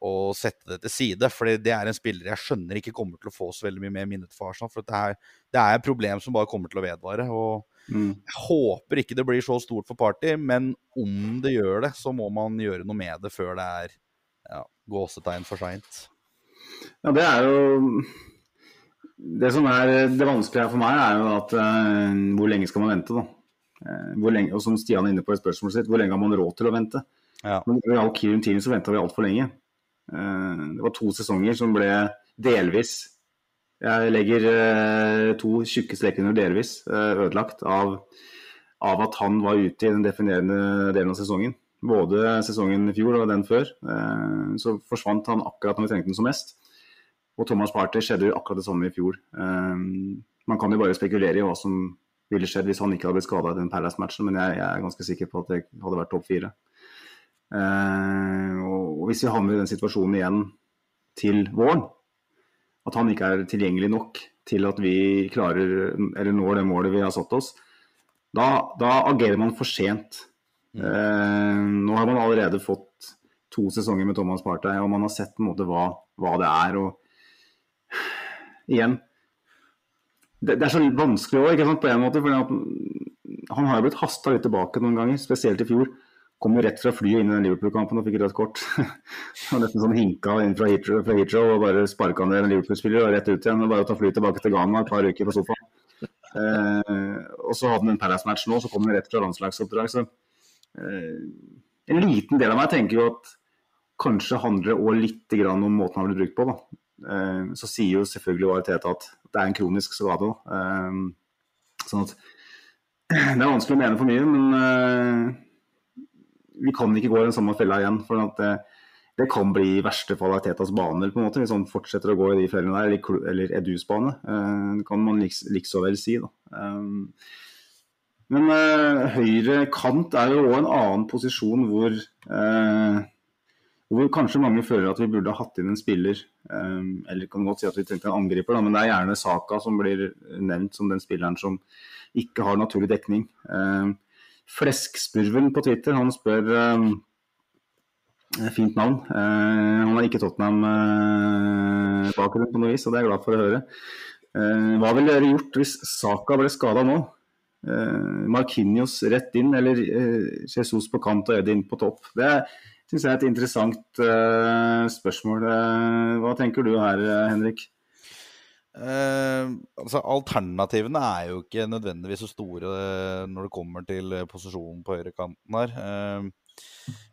å, sette det til side. For det er en spiller jeg skjønner ikke kommer til å få så veldig mye mer minnet for Arsenal. For det er, det er et problem som bare kommer til å vedvare. og mm. Jeg håper ikke det blir så stort for Party, men om det gjør det, så må man gjøre noe med det før det er ja, gåsetegn for seint.
Ja, det er jo det som er det vanskelige for meg, er jo at uh, hvor lenge skal man vente, da? Uh, lenge, og som Stian er inne på i spørsmålet sitt, hvor lenge har man råd til å vente? Ja. Men I all Kirin Team så venta vi altfor lenge. Uh, det var to sesonger som ble delvis Jeg legger to tjukke streker under delvis ødelagt av, av, at han var ute i den definerende delen av sesongen. Både sesongen i fjor og den før. så forsvant han akkurat når vi trengte den som mest. Og Thomas Party skjedde jo akkurat det samme i fjor. Um, man kan jo bare spekulere i hva som ville skjedd hvis han ikke hadde blitt skada i den Palace-matchen, men jeg, jeg, er ganske sikker på at det hadde vært topp fire. Uh, og, hvis vi havner i den situasjonen igjen til våren, at han ikke er tilgjengelig nok til at vi klarer, eller når det målet vi har satt oss, da, da agerer man for sent. Uh, nå har man allerede fått to sesonger med Thomas Partey, og man har sett på en måte hva, hva det er. og igjen det, det, er så vanskelig òg, på en måte. For han har jo blitt hasta litt tilbake noen ganger, spesielt i fjor. Kom jo rett fra flyet inn i den Liverpool-kampen og fikk rødt kort. og nesten sånn hinka inn fra Heathrow, og bare sparka ned en Liverpool-spiller og rett ut igjen. og Bare å ta flyet tilbake til Ghana et par uker på sofaen. Eh, og så hadde han en Palace-match nå, så kom han rett fra landslagsoppdrag. Så eh, en liten del av meg tenker jo at kanskje handler det òg litt om måten han blir brukt på. da. Eh, så sier jo selvfølgelig Arteta at det er en kronisk skade. Eh, sånn at det er vanskelig å mene for mye, men eh, vi kan ikke gå i den samme fella igjen. for at det, det kan bli i verste fall Artetas bane på en måte, hvis han fortsetter å gå i de fellene der, eller, eller Edus bane. Det kan man liks, likså vel si. da. Men høyre kant er jo òg en annen posisjon hvor hvor kanskje mange føler at vi burde ha hatt inn en spiller, eller kan godt si at vi trengte en angriper, da, men det er gjerne Saka som blir nevnt som den spilleren som ikke har naturlig dekning. Um, Fleskspurven på Twitter han spør um, Fint navn. Han har ikke Tottenham-bakgrunn på noe vis, og det er jeg glad for å høre. Hva ville dere gjort hvis Saka ble skada nå? Markinios rett inn, eller Jesus på kant og Edin på topp? Det er syns jeg er et interessant uh, spørsmål. Uh, hva tenker du her, Henrik?
Uh, altså Alternativene er jo ikke nødvendigvis så store når det kommer til posisjonen på høyrekanten her. Uh,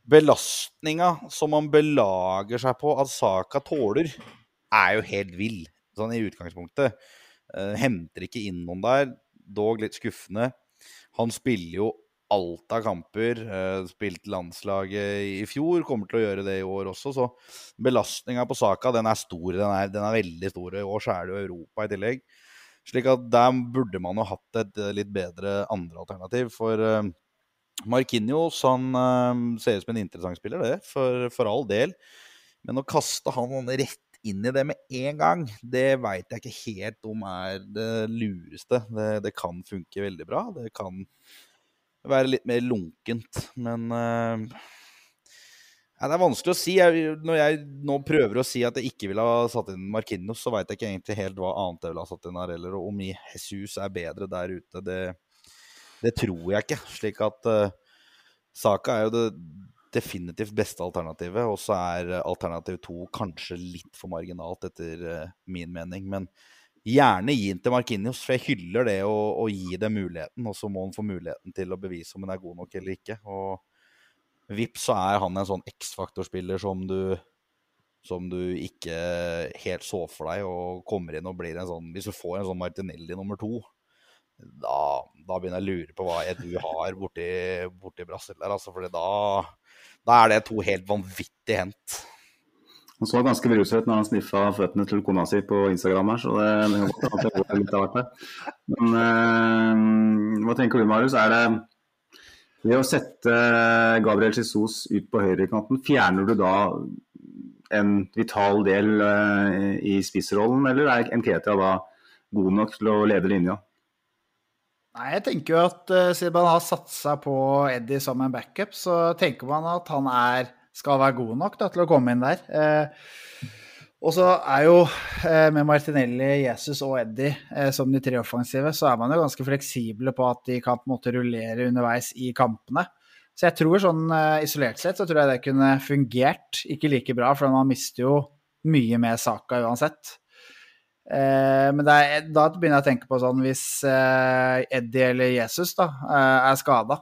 belastninga som man belager seg på at Saka tåler, er jo helt vill, sånn i utgangspunktet. Henter ikke inn noen der, dog litt skuffende. Han spiller jo alt av kamper. Eh, spilt landslaget i fjor, kommer til å gjøre det i år også. Så belastninga på saka den er stor. Den er, den er veldig stor. I år så er det jo Europa i tillegg. Slik at der burde man jo hatt et eh, litt bedre andre alternativ. For uh, Marquinhos han ser ut som en interessant spiller, det. For, for all del. Men å kaste han rett inn i det med en gang, det veit jeg ikke helt om er det lureste. Det, det kan funke veldig bra. Det kan være litt mer lunkent. Men uh, ja, det er vanskelig å si. Jeg, når jeg nå prøver å si at jeg ikke ville ha satt inn Marquinhos, så veit jeg ikke egentlig helt hva annet jeg ville ha satt inn her heller. Og om Jesus er bedre der ute, det, det tror jeg ikke. Slik at uh, Saka er jo det definitivt beste alternativet. Og så er alternativ to kanskje litt for marginalt, etter uh, min mening. Men Gjerne gi den til Markinios, for jeg hyller det å, å gi det muligheten. Og så må han få muligheten til å bevise om han er god nok eller ikke. Og vips, så er han en sånn X-faktorspiller som du som du ikke helt så for deg, og kommer inn og blir en sånn Hvis du får en sånn Martinelli nummer to, da, da begynner jeg å lure på hva jeg, du har borti, borti Brasil der, altså. For da, da er det to helt vanvittige hent.
Han så ganske beruset ut når han sniffa føttene til kona si på Instagram her, så det, det kan godt hende litt av hvert. Men eh, hva tenker du, Marius? Er det ved å sette Gabriel Jesus ut på høyrekanten, fjerner du da en vital del eh, i spissrollen, eller er Nketia da god nok til å lede linja?
Nei, jeg tenker jo at uh, siden man har satsa på Eddie som en backup, så tenker man at han er skal være god nok da, til å komme inn der. Eh, og så er jo eh, med Martinelli, Jesus og Eddie eh, som de tre offensive, så er man jo ganske fleksible på at de kan på en måte rullere underveis i kampene. Så jeg tror sånn eh, isolert sett så tror jeg det kunne fungert ikke like bra, for man mister jo mye med saka uansett. Eh, men er, da begynner jeg å tenke på sånn hvis eh, Eddie eller Jesus da, er skada,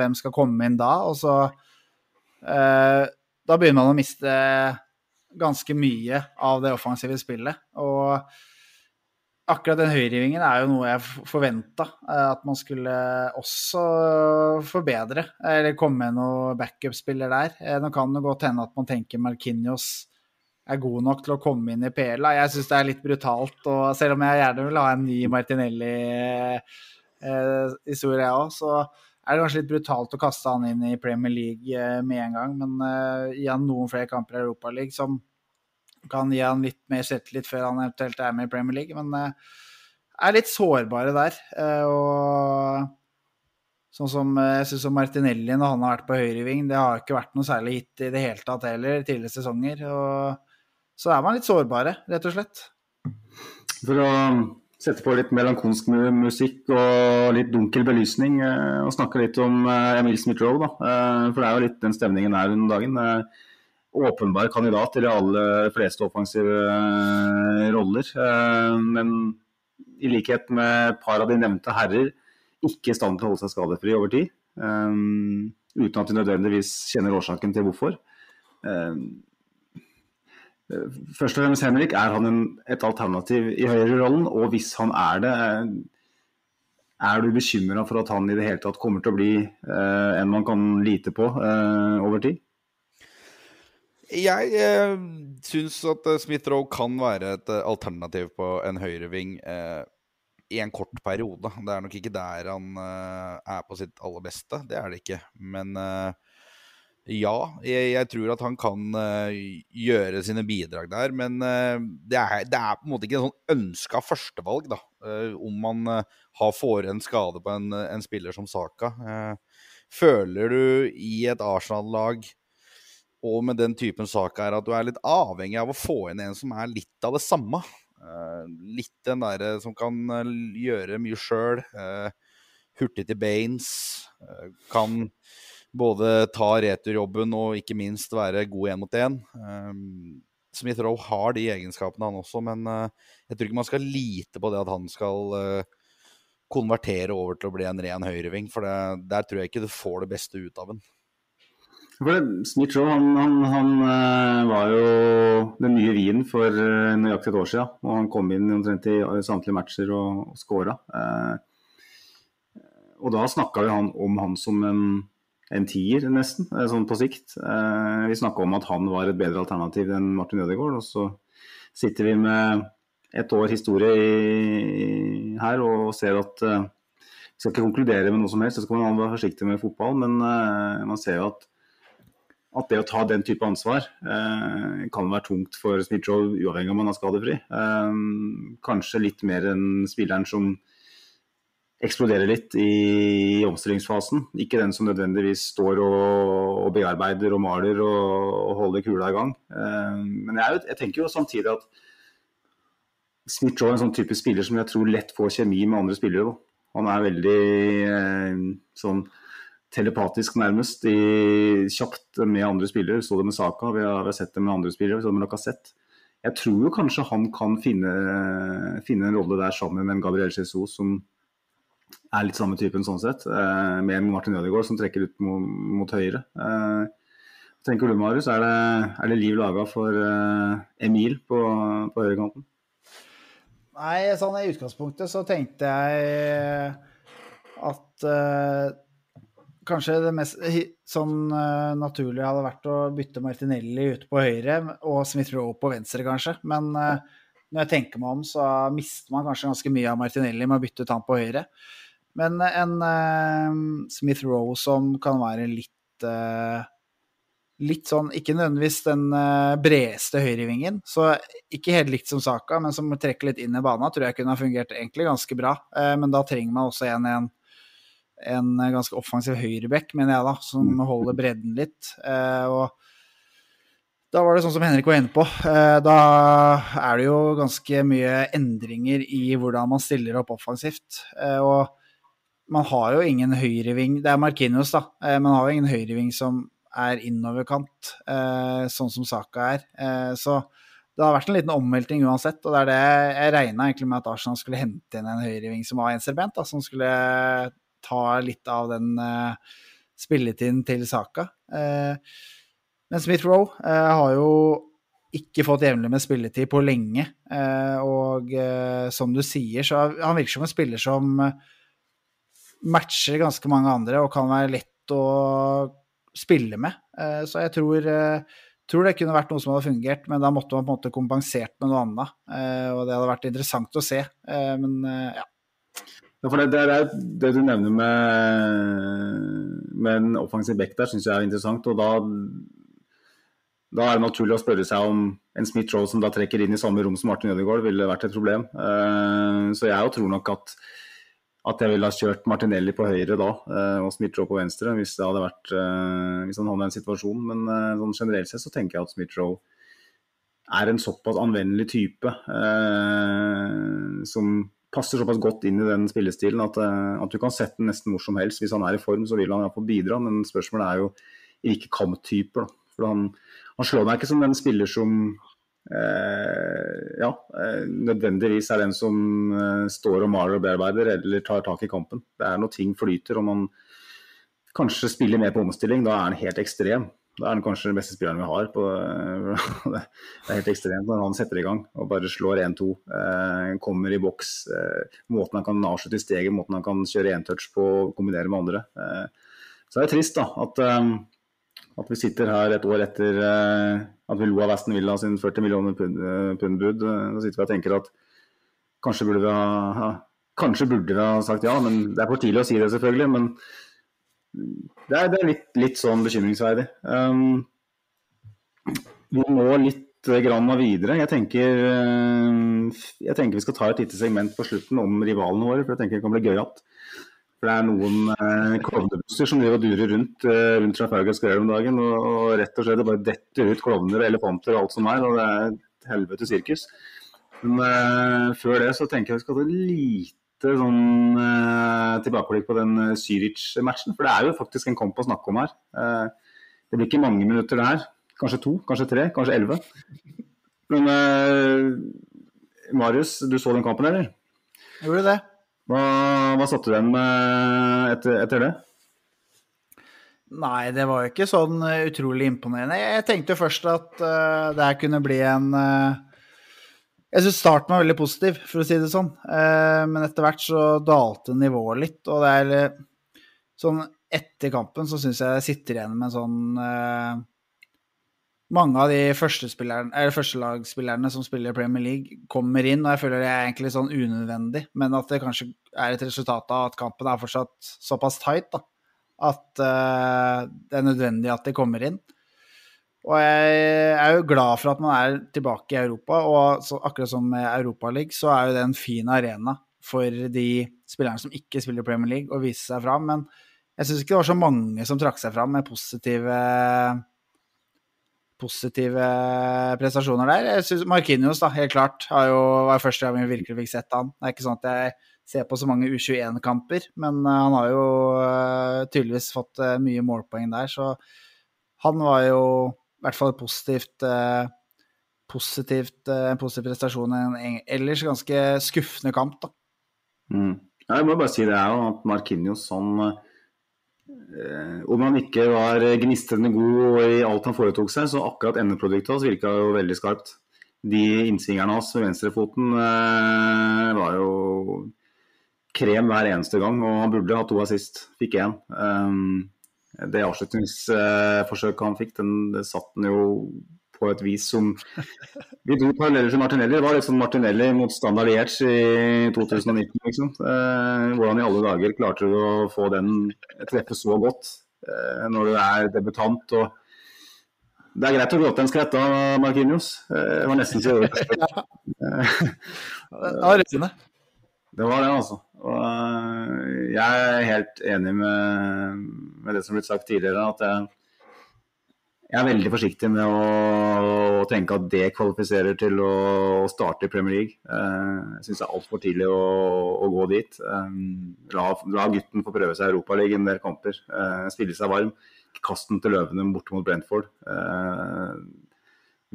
hvem skal komme inn da? Og så da begynner man å miste ganske mye av det offensive spillet. Og akkurat den høyrevingen er jo noe jeg forventa eh, at man skulle også forbedre. Eller komme med noen backup-spiller der. Eh, nå kan det godt hende at man tenker Markinios er god nok til å komme inn i PL. Jeg syns det er litt brutalt, og selv om jeg gjerne vil ha en ny Martinelli-historie, jeg òg, så er det kanskje litt brutalt å kaste han inn i Premier League eh, med en gang, men uh, gi han noen flere kamper i Europaligaen som kan gi han litt mer selvtillit før han eventuelt er med i Premier League. Men uh, er litt sårbare der. Og sånn som jeg syns Martinelli når han har vært på høyreving, det har ikke vært noe særlig hit i det hele tatt heller tidligere sesonger. Og så er man litt sårbare, rett og slett.
For å sette på litt melankolsk musikk og litt dunkel belysning eh, og snakke litt om eh, Emil Smith-Roe. da. for det er jo litt den stemningen her under dagen. Åpenbar kandidat til de aller fleste offensive roller. Men i likhet med et par av de nevnte herrer, ikke i stand til å holde seg skadefri over tid. Uten at de nødvendigvis kjenner årsaken til hvorfor. Først og fremst, Henrik, er han en, et alternativ i høyrerollen? Og hvis han er det, er du bekymra for at han i det hele tatt kommer til å bli eh, en man kan lite på eh, over tid?
Jeg eh, syns at eh, Smith-Roe kan være et eh, alternativ på en høyreving eh, i en kort periode. Det er nok ikke der han eh, er på sitt aller beste, det er det ikke. Men eh, ja, jeg, jeg, tror at han kan uh, gjøre sine bidrag der. Men uh, det, er, det, er, på en måte ikke en sånn ønska førstevalg, da. Uh, om man har får en skade på en, en spiller som Saka. føler du i et Arsenal-lag og med den typen sak er at du er litt avhengig av å få inn en som er litt av det samme. litt den derre som kan gjøre mye sjøl. hurtig til beins. kan både ta returjobben og ikke minst være god én mot én. Um, Smith Roe har de egenskapene, han også, men uh, jeg tror ikke man skal lite på det at han skal uh, konvertere over til å bli en ren høyreving, for det, der tror jeg ikke du får det beste ut av den.
Smith Roe han, han, han uh, var jo den nye Wien for nøyaktig et år siden. Og han kom inn omtrent i samtlige matcher og, og skåra. og da snakka vi han, om han som en, en tier, nesten, eh, sånn på sikt. Eh, vi snakka om at han var et bedre alternativ enn Martin Ødegaard. Og så sitter vi med et år historie i, her og ser at uh, Vi skal ikke konkludere med noe som helst, så skal man være forsiktig med fotball, men man ser jo at at det å ta den type ansvar eh, kan være tungt for Smith-Joe, uavhengig om han er skadefri. Eh, kanskje litt mer enn spilleren som eksploderer litt i omstillingsfasen. Ikke den som nødvendigvis står og, bearbeider og maler og, og holder kula i gang. Eh, men jeg, jeg, tenker jo samtidig at Smith-Joe er en sånn type spiller som jeg tror lett får kjemi med andre spillere. Han er veldig eh, sånn telepatisk nærmest, i, kjapt med andre spillere. Så det med Saka, vi har, vi har sett det med andre spillere. så det med Lacassette. Jeg tror jo kanskje han kan finne, finne en rolle der sammen med en Gabriel Jesus, som er litt samme typen sånn sett. Eh, med Martin Ødegaard som trekker ut mot, mot høyre. Eh, tenker du, Marius, er det, er det liv laga for eh, Emil på, på høyrekanten?
Nei, sånn i utgangspunktet så tenkte jeg at uh, kanskje det mest sånn uh, naturlige hadde vært å bytte Martinelli ute på høyre og Smith Roe på venstre, kanskje. Men uh, når jeg tenker meg om, så mister man kanskje ganske mye av Martinelli med å bytte ut han på høyre. Men en uh, Smith Roe som kan være litt Litt sånn, ikke nødvendigvis den bredeste høyrevingen, så ikke helt likt som Saka, men som trekker litt inn i bana, tror jeg kunne ha fungert egentlig ganske bra. Men da trenger man også en, en en ganske offensiv høyreback, mener jeg, da, som mm. holder bredden litt. Og da var det sånn som Henrik var inne på. Eh, da er det jo ganske mye endringer i hvordan man stiller opp offensivt. Eh, og man har jo ingen høyreving Det er Markinios, da. Eh, man har jo ingen høyreving som er innoverkant, eh, sånn som Saka er. Eh, så det har vært en liten omvelting uansett. Og det er det jeg regna egentlig med at Arsenal skulle hente inn en høyreving som var enserbent. som skulle ta litt av den spilletiden til Saka. Uh, men Smith Roe uh, har jo ikke fått jevnlig med spilletid på lenge. og som du sier, så han virker som en spiller som matcher ganske mange andre og kan være lett å spille med. så jeg tror, tror, det kunne vært noe som hadde fungert, men da måtte man på en måte kompensert med noe annet. og det hadde vært interessant å se. men ja.
Ja, for det, det, er, det, du nevner med, med en offensiv back der, syns jeg er interessant. og da, da, er det naturlig å spørre seg om en Smith Rowe som da trekker inn i samme rom som Martin Ødegaard, ville vært et problem. Uh, så jeg tror nok at, at jeg ville ha kjørt Martinelli på høyre da, uh, og Smith Rowe på venstre, hvis, det hadde vært, uh, hvis han havna i en situasjon. Men sånn generelt sett så tenker jeg at Smith Rowe er en såpass anvendelig type som passer såpass godt inn i den spillestilen at, eh, at, du kan sette den nesten hvor som helst. Hvis han er i form, så vil han iallfall bidra, men spørsmålet er jo hvilke kamptyper. For han, han, slår meg ikke som den spiller som eh, ja, eh, nødvendigvis er den som eh, står og maler og bearbeider eller tar tak i kampen. Det er når ting flyter og man kanskje spiller mer på omstilling, da er han helt ekstrem. Da er han kanskje den beste spilleren vi har. På, det er helt ekstremt når han setter i gang og bare slår 1-2. Eh, kommer i boks. Eh, måten han kan avslutte i steget, måten han kan kjøre éntouch på og kombinere med andre. Eh, så det er trist da, at, eh, at, vi sitter her et år etter eh, at vi lo av Aston Villa sin 40 millioner pund-bud. Så sitter vi og tenker at kanskje burde vi ha, kanskje burde vi ha sagt ja, men det er for tidlig å si det selvfølgelig. men det er, det er litt, litt, sånn bekymringsverdig. Um, vi må litt grann videre. Jeg tenker, jeg tenker, vi skal ta et lite segment på slutten om rivalene våre, for jeg tenker det kan bli gøyalt. For det er noen eh, klovnebusser som driver og durer rundt, eh, rundt Trafalgar Square om dagen. Og, og, rett og slett det bare detter ut klovner og elefanter og alt som er. Og det er et helvete sirkus. Men eh, før det så tenker jeg vi skal ta lite sånn eh, tilbakeblikk på den eh, Zürich-matchen. For det er jo faktisk en kamp å snakke om her. Uh, det blir ikke mange minutter der. Kanskje to, kanskje tre, kanskje elleve. Men Marius, du så den kampen, eller?
Jeg gjorde det.
Hva, hva satte du igjen med etter, etter, det?
Nei, det var jo ikke sånn utrolig imponerende. Jeg tenkte først at det her kunne bli en jeg syns starten var veldig positiv, for å si det sånn. Eh, men etter hvert så dalte nivået litt. Og det er sånn etter kampen så syns jeg jeg sitter igjen med en sånn eh, Mange av de førstelagsspillerne som spiller Premier League, kommer inn, og jeg føler det er egentlig sånn unødvendig, men at det kanskje er et resultat av at kampen er fortsatt såpass tight da, at uh, det er nødvendig at de kommer inn. Og jeg er jo glad for at man er tilbake i Europa, og så, akkurat som med Europaligaen, så er jo det en fin arena for de spillerne som ikke spiller Premier League, å vise seg fram. Men jeg syns ikke det var så mange som trakk seg fram med positive positive prestasjoner der. Jeg synes Markinios, da, helt klart, har jo, var første gang vi virkelig fikk sett han. Det er ikke sånn at jeg ser på så mange U21-kamper, men uh, han har jo uh, tydeligvis fått uh, mye målpoeng der, så han var jo i hvert fall positivt positivt, en positiv prestasjon en ellers ganske skuffende kamp, da.
Mm. Jeg må bare si det er jo at Markinios sånn Eh, om han ikke var gnistrende god i alt han foretok seg, så akkurat endeproduktet hans virka jo veldig skarpt. De innsvingerne hans med venstrefoten eh, var jo krem hver eneste gang, og han burde ha to assist. Fikk én. Um, det avslutningsforsøket han fikk, den, det satt han jo på et vis som Vi dro paralleller til Martinelli. Det var litt sånn Martinelli mot Standard Liège i 2019. Liksom. Eh, hvordan i alle dager klarte du å få den treffe så godt eh, når du er debutant? og det er greit å gråte en skvett av Markinios. Eh, det var nesten så
gjorde det.
Det var det, altså. Og jeg er helt enig med, med det som er blitt sagt tidligere. at jeg jeg er veldig forsiktig med å, å, tenke at det kvalifiserer til å, starte i Premier League. Uh, jeg syns det er altfor tidlig å, å, gå dit. Um, la, la, gutten få prøve seg i Europaligaen en del kamper. Uh, spille seg varm. Kast den til løvene borte mot Brentford.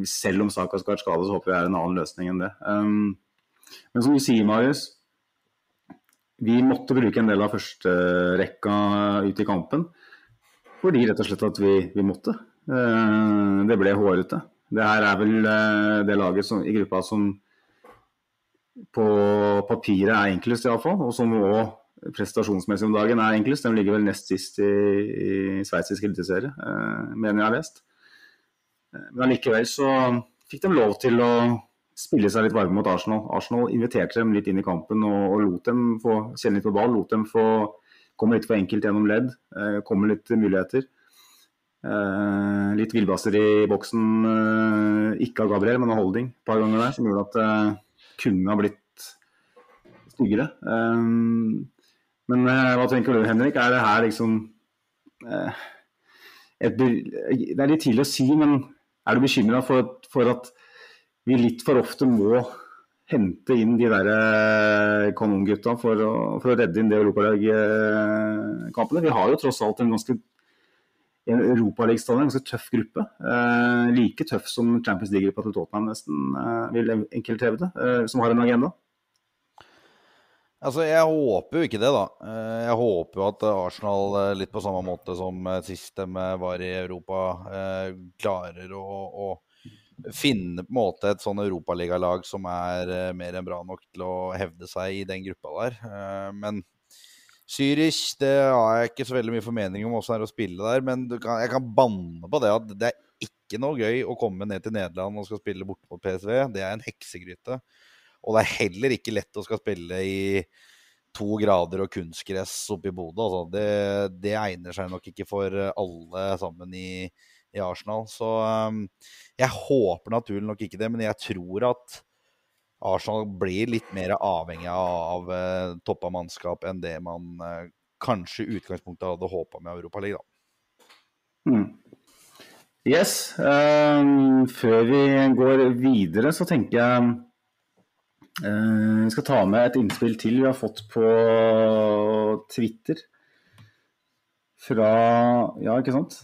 Selv om Saka skal skade, så håper jeg det er en annen løsning enn det. Men som du sier, Marius. Vi måtte bruke en del av førsterekka ut i kampen. Fordi rett og slett at vi, vi måtte. Eh, det ble hårete. Det her er vel eh, det laget som, i gruppa som på papiret er enklest, iallfall. Og som òg prestasjonsmessig om dagen er enklest. De ligger vel nest sist i, i sveitsisk eliteserie, eh, mener jeg har. Men allikevel så fikk de lov til å spille seg litt varme mot Arsenal. Arsenal inviterte dem litt inn i kampen og, og lot dem få kjenne litt på ball. Lot dem få komme litt for enkelt gjennom ledd, komme litt muligheter. Uh, litt villbasser i boksen, uh, ikke av Gabriel, men av Holding et par ganger der, som gjorde at det uh, kunne ha blitt styggere. men hva tenker du, Henrik? Er det her liksom et, Det er litt tidlig å si, men er du bekymra for, for, at vi litt for ofte må hente inn de der kanongutta for, for, å redde inn det europalagkampene? Vi har jo tross alt en ganske en Europaligastand, en ganske tøff gruppe. Eh, like tøff som Champions League-gruppa til Tottenham, nesten, eh, vil enkelte hevde. Eh, som har en agenda.
Altså, Jeg håper jo ikke det, da. Eh, jeg håper jo at Arsenal, eh, litt på samme måte som sist de var i Europa, klarer å, å finne på en måte et sånn europaligalag som er mer enn bra nok til å hevde seg i den gruppa der. Men Zürich, det har jeg ikke så veldig mye formening om også det er å spille der, men kan, jeg kan banne på det at det er ikke noe gøy å komme ned til Nederland og skal spille borte mot PSV. Det er en heksegryte. Og det er heller ikke lett å skal spille i to grader og kunstgress oppe i Bodø. Altså, det, det, egner seg nok ikke for alle sammen i, i Arsenal. Så um, jeg håper naturlig nok ikke det, men jeg tror at Arsenal blir litt mer avhengig av uh, toppa mannskap enn det man uh, kanskje i utgangspunktet hadde håpa med Europaligaen.
Mm. Yes. Um, før vi går videre, så tenker jeg uh, vi skal ta med et innspill til vi har fått på Twitter. Fra Ja, ikke sant?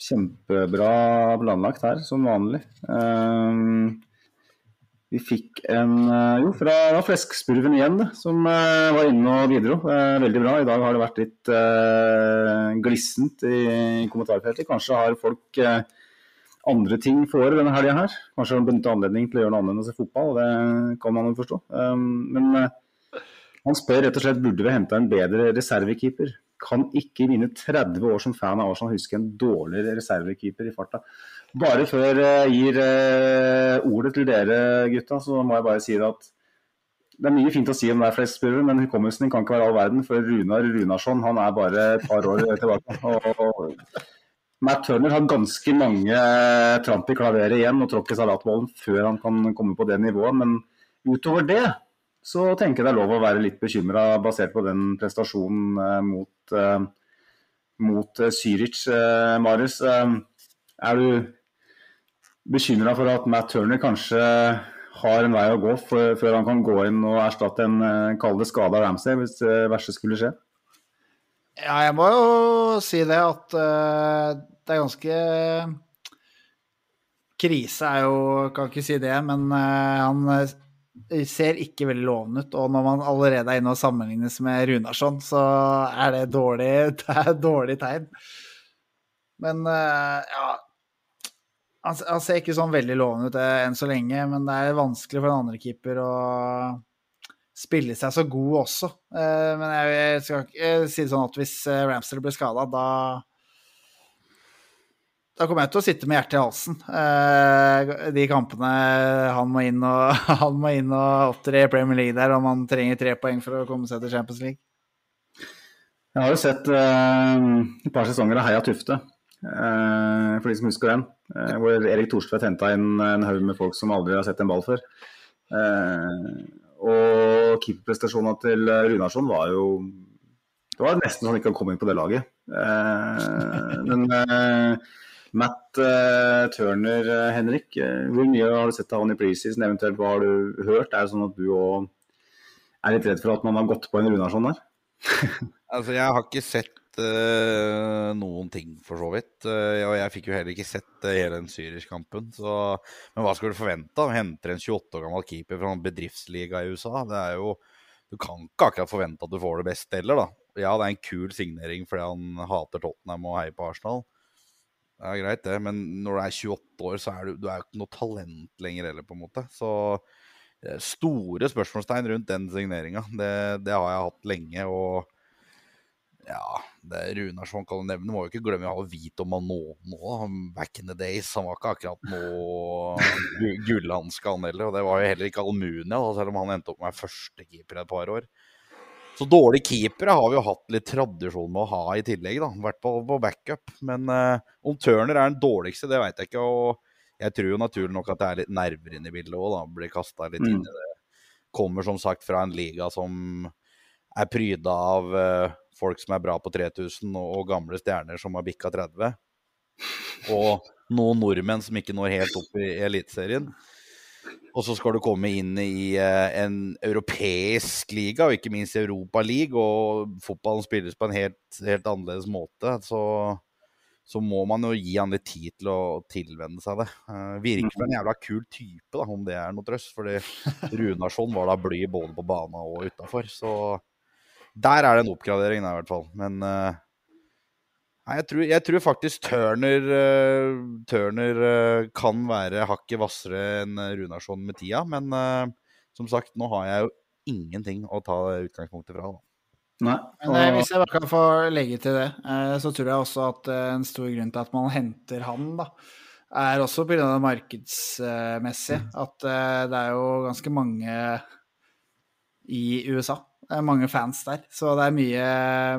Kjempebra planlagt her, som vanlig. Um, vi fikk en eh, Jo, fra Fleskspurven igjen, som uh, var inne og bidro. Uh, veldig bra. I dag har det vært litt glissent i, kommentarfeltet. Kanskje har folk andre ting for denne helga her. Kanskje har de benyttet anledning til å gjøre noe annet enn å se fotball. Det kan man jo forstå. Um, men han spør rett og slett burde vi hente en bedre reservekeeper. Kan ikke i mine 30 år som fan av Arsenal huske en dårligere reservekeeper i farta. Bare før jeg gir eh, ordet til dere gutta, så må jeg bare si det at det er mye fint å si om deg, flest men hukommelsen din kan ikke være all verden. For Runar Runarsson han er bare et par år tilbake. Og Matt Turner har ganske mange tramp i klaveret igjen og tråkk i salatbollen før han kan komme på det nivået. Men utover det så tenker jeg det er lov å være litt bekymra basert på den prestasjonen eh, mot, eh, mot eh, Syric. Eh, Marius, er du bekymra for at Matt Turner kanskje har en vei å gå før han kan gå inn og erstatte en eh, skade av Ramsay, hvis det verste skulle skje?
Ja, jeg må jo si det at det er ganske Krise er jo Kan ikke si det, men han ser ikke veldig lovende ut. Og når man allerede er inne og sammenlignes med Runarsson, så er det dårlig, det er dårlig tegn. Men uh, ja, han, han, ser ikke sånn veldig lovende ut eh, enn så lenge, men det er vanskelig for en andre keeper å spille seg så god også. Eh, men jeg, skal ikke si det sånn at hvis Ramster blir skada, da da kommer jeg til å sitte med hjertet i halsen. Eh, de kampene han må inn og, han må inn og opptre i Premier League der, og man trenger tre poeng for å komme seg til Champions League.
Jeg har jo sett eh, et par sesonger av Heia Tufte. Eh, for de som husker den. Eh, hvor Erik Thorstvedt henta inn en haug med folk som aldri har sett en ball før. Eh, og keeperprestasjonene til Runarsson var jo Det var nesten så han ikke kan komme inn på det laget. Men Matt Turner, Henrik, hvor mye har du sett av han i preseason? Eventuelt hva har du hørt? Er det sånn at du òg er litt redd for at man har gått på en Runarsson der?
altså, jeg har ikke sett uh, noen ting, for så vidt. Uh, og jeg fikk jo heller ikke sett uh, hele den Zürich-kampen. Men hva skulle du forvente? Henter en 28 år gammel keeper fra en bedriftsliga i USA. Det er jo Du kan ikke akkurat forvente at du får det best heller, da. Ja, det er en kul signering fordi han hater Tottenham og heier på Arsenal. Det er greit, det, men når du er 28 år, så er du, du er jo ikke noe talent lenger heller, på en måte. Så store spørsmålstegn rundt den signeringa. Det, det, har jeg hatt lenge. og ja, det Runarsson kan du nevne. Må jo ikke glemme å ha Vito Manå nå. Back in the days. Han var ikke akkurat noe gullhanske, han heller. Og det var jo heller ikke Almunia, selv om han endte opp med førstekeeper et par år. Så dårlige keepere har vi jo hatt litt tradisjon med å ha i tillegg, da. Vært på, på backup. Men uh, om Turner er den dårligste, det veit jeg ikke. Og jeg tror jo naturlig nok at det er litt nerver inne i bildet òg, da. Blir kasta litt inn i mm. det. Kommer som sagt fra en liga som er pryda av uh, folk som er bra på 3000, og, og gamle stjerner som har bikka 30. Og noen nordmenn som ikke når helt opp i Eliteserien. Og så skal du komme inn i uh, en europeisk liga, og ikke minst Europa League, og fotballen spilles på en helt, helt annerledes måte. Så, så, må man jo gi han litt tid til å tilvenne seg det. Uh, virker som en jævla kul type, da, om det er noe trøst. Fordi Runarsson var da bly både på bana og utafor. Så der er det en oppgradering, i hvert fall. Men uh, jeg, tror, jeg, tror, faktisk Turner, uh, Turner uh, kan være hakket hvassere enn Runarsson med tida. Men som sagt, nå har jeg jo ingenting å ta utgangspunktet fra. da.
Nei. Men hvis jeg bare kan få legge til det, så tror jeg også at en stor grunn til at man henter han, da, er også pga. det markedsmessige. At det er jo ganske mange i USA det er mange fans der, så det er mye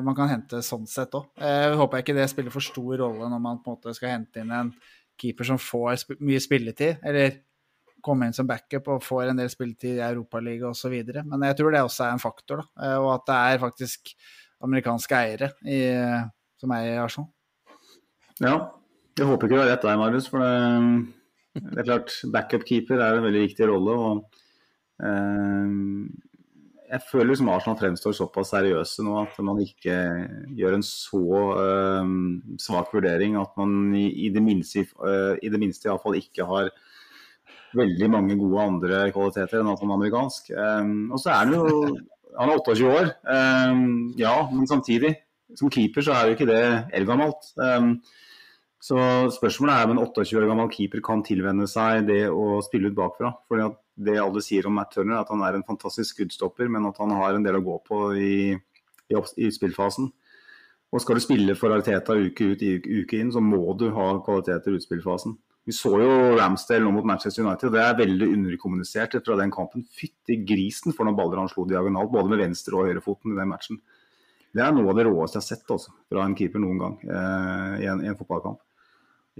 man kan hente sånn sett òg. Jeg håper ikke det spiller for stor rolle når man på en måte skal hente inn en keeper som får sp mye spilletid, eller komme inn som backup og får en del spilletid i Europaligaen osv. Men jeg tror det også er en faktor, da. Eh, og at det er faktisk amerikanske eiere i, som i Arsenal.
Ja, jeg håper ikke du har rett der, Marius. For det, det er klart, backup-keeper er en veldig viktig rolle. og eh, jeg føler liksom Arsenal fremstår såpass seriøse nå at man ikke gjør en så uh, svak vurdering at man i, i det minste, uh, i det minste iallfall ikke har veldig mange gode andre kvaliteter enn at han er amerikansk. Um, og så er han jo Han er 28 år, um, ja, men samtidig, som keeper så er jo ikke det eldgammelt. Um, så spørsmålet er om en 28 år gammel keeper kan tilvenne seg det å spille ut bakfra. Fordi at det alle sier om Matt Turner, er at han er en fantastisk skuddstopper, men at han har en del å gå på i, i, i spillfasen. Og skal du spille for Arteta uke ut uke inn, så må du ha kvaliteter i utspillfasen. Vi så jo Ramsdale nå mot Manchester United, og det er veldig underkommunisert fra den kampen. Fytti grisen for noen baller han slo diagonalt, både med venstre- og høyrefoten i den matchen. Det er noe av det råeste jeg har sett altså, fra en keeper noen gang eh, i, en, i, en, fotballkamp.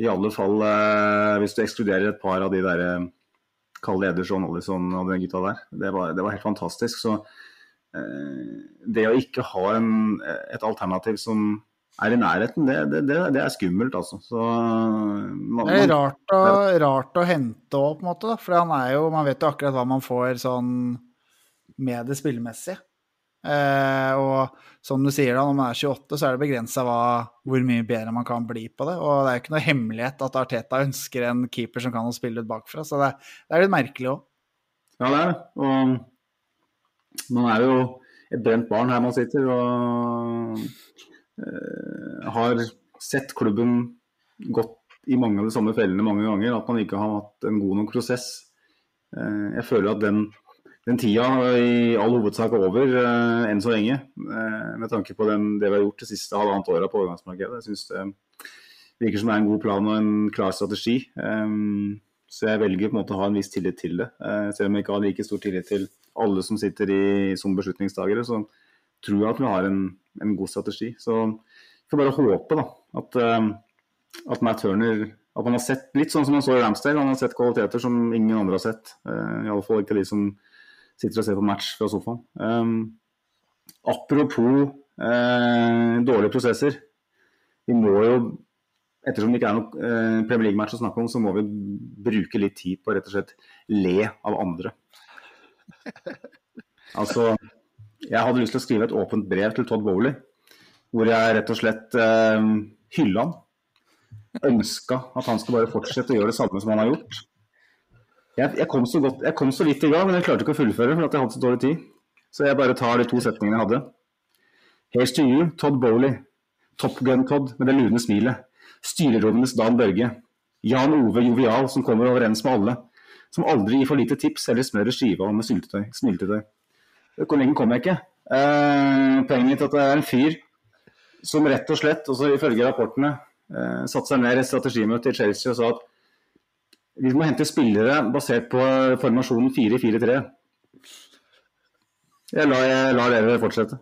I alle fall eh, hvis du ekskluderer et par av de der eh, Kalle Ederson, Alison og de gutta der. Det var, det var helt fantastisk. Så eh, det å ikke ha en, et alternativ som er i nærheten, det, det, det, er skummelt, altså. Så,
man, det er rart å, rart å hente opp, på en måte. For han er jo, man vet jo akkurat hva man får sånn med det spillemessige. Eh, og som du sier, da, når man er 28, så er det begrensa hvor mye bedre man kan bli på det. Og det er jo ikke noe hemmelighet at Arteta ønsker en keeper som kan spille ut bakfra. Så det, det er litt merkelig òg.
Ja, det er det. Og man er jo et brent barn her man sitter, og øh, har sett klubben gått i mange av de samme fellene mange ganger. At man ikke har hatt en god nok prosess. Eh, jeg føler at den den tida i all hovedsak er over uh, enn så lenge. Uh, med tanke på den, det vi har gjort det siste halvannet året på overgangsmarkedet. Jeg syns det virker som det er en god plan og en klar strategi. Um, så jeg velger på en måte å ha en viss tillit til det. Selv om jeg ikke har like stor tillit til alle som sitter i, som beslutningstagere, så tror jeg at vi har en, en god strategi. Så vi får bare håpe da, at, at Matt Turner at man har sett litt sånn som man så i Ramsdale, han har sett kvaliteter som ingen andre har sett. Uh, Iallfall ikke de som sitter og ser på match fra sofaen. Um, apropos uh, dårlige prosesser. Vi må jo, ettersom det ikke er noe uh, Premier League-match å snakke om, så må vi bruke litt tid på rett og slett le av andre. altså, jeg hadde lyst til å skrive et åpent brev til Todd Bowley, hvor jeg rett og slett uh, hylla han. Ønska at han skal bare fortsette å gjøre det samme som han har gjort. Jeg, jeg, kom godt, jeg, kom så vidt i gang, men jeg klarte ikke å fullføre for at jeg hadde så dårlig tid. Så jeg bare tar de to setningene jeg hadde. Here's to you, Todd Bowley. Top Gun-Todd med det lune smilet. Styrerommenes Dan Børge. Jan Ove Jovial som kommer overens med alle. Som aldri gir for lite tips eller smører skiva med syltetøy. Smiltetøy. Hvor lenge kom jeg ikke? Eh, poenget mitt er at det er en fyr som rett og slett, også ifølge rapportene, eh, satte seg ned i et strategimøte i Chelsea og sa at vi må hente spillere basert på formasjonen 4-4-3. Jeg lar, jeg lar dere fortsette.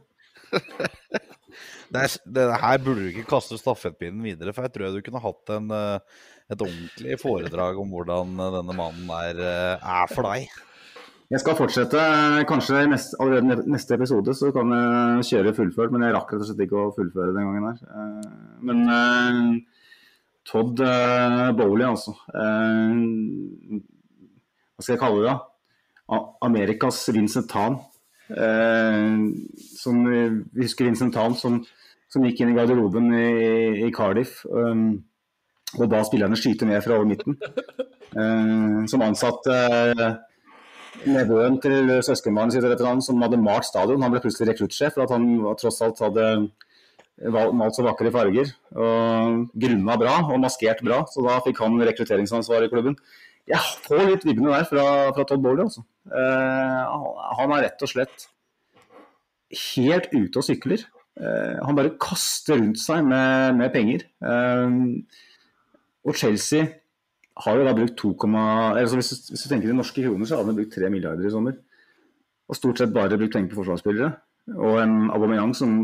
det, det, her burde du ikke kaste stafettpinnen videre, for jeg tror du kunne hatt en, eh, et ordentlig foredrag om hvordan denne mannen er, eh, er for deg.
Jeg skal fortsette. Kanskje neste, allerede neste episode så kan jeg kjøre fullført, men jeg rakk rett og slett ikke å fullføre den gangen her. Eh, men Todd uh, Bowley, altså. Uh, hva skal jeg kalle det? da? Amerikas Vincent Tan. Uh, som, vi husker Vincent Tan som, som, gikk inn i garderoben i, i Cardiff. Um, og ba spillerne skyte ned fra over midten. som ansatte nevøen til søskenbarnet sitt som hadde malt stadion. Han ble plutselig rekruttsjef for at han tross alt hadde malt så vakre farger. og Grunna bra og maskert bra, så da fikk han rekrutteringsansvar i klubben. Jeg får litt vibbene der fra, fra Todd Bowley. Altså. Eh, han er rett og slett helt ute og sykler. Eh, han bare kaster rundt seg med, med penger. Eh, og Chelsea har jo da brukt 2, altså hvis, du, tenker i norske kroner, så har de brukt 3 milliarder i sommer. Og stort sett bare brukt penger på forsvarsspillere. Og en Aubameyang som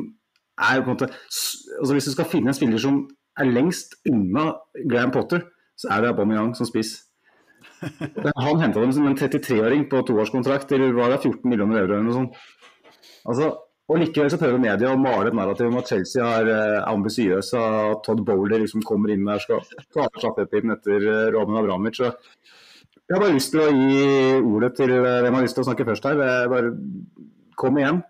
er på en måte altså Hvis du skal finne en spiller som er lengst unna Graham Potter, så er det Aubameyang som spiss. Han henta dem som en 33-åring på toårskontrakt eller var det 14 millioner euro eller noe sånt. Altså, og Likevel så prøver media å male et narrativ om at Chelsea er eh, ambisiøse, at Todd Bowler liksom kommer inn der skal ta stafettpinnen etter eh, Roman Abramovic. Jeg har bare lyst til å gi ordet til eh, hvem har lyst til å snakke først her. Bare Kom igjen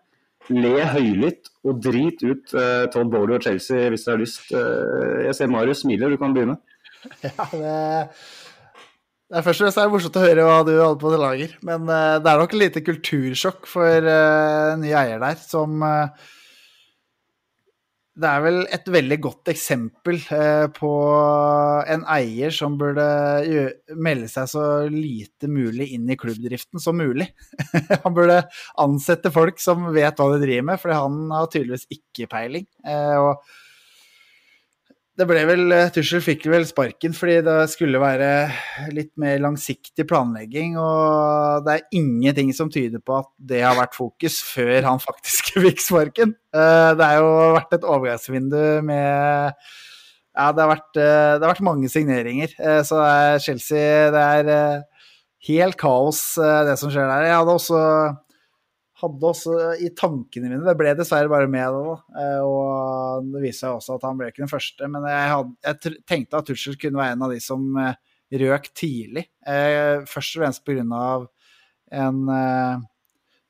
le høylytt og drit ut uh, Todd Bowley og Chelsea hvis dere har lyst. Uh, jeg ser Marius smiler, du kan begynne.
Ja, det, det er først og fremst morsomt å høre hva du holder på til lager. Men uh, det er nok et lite kultursjokk for uh, nye eier der, som uh, det er vel et veldig godt eksempel eh, på en eier som burde melde seg så lite mulig inn i klubbdriften som mulig. han burde ansette folk som vet hva de driver med, for han har tydeligvis ikke peiling. Eh, og det ble vel Tussel fikk vel sparken fordi det skulle være litt mer langsiktig planlegging. Og det er ingenting som tyder på at det har vært fokus før han faktisk fikk sparken. Eh, det har jo vært et overgangsvindu med Ja, det har vært, eh, det har vært mange signeringer. Så det er Chelsea Det er helt kaos, det som skjer der. Jeg hadde også hadde også i tankene mine Det ble dessverre bare med da. Eh, og det viser seg også at han ble ikke den første. Men jeg, hadde, jeg tenkte at Tuchel kunne være en av de som eh, røk tidlig. Eh, først og fremst pga. en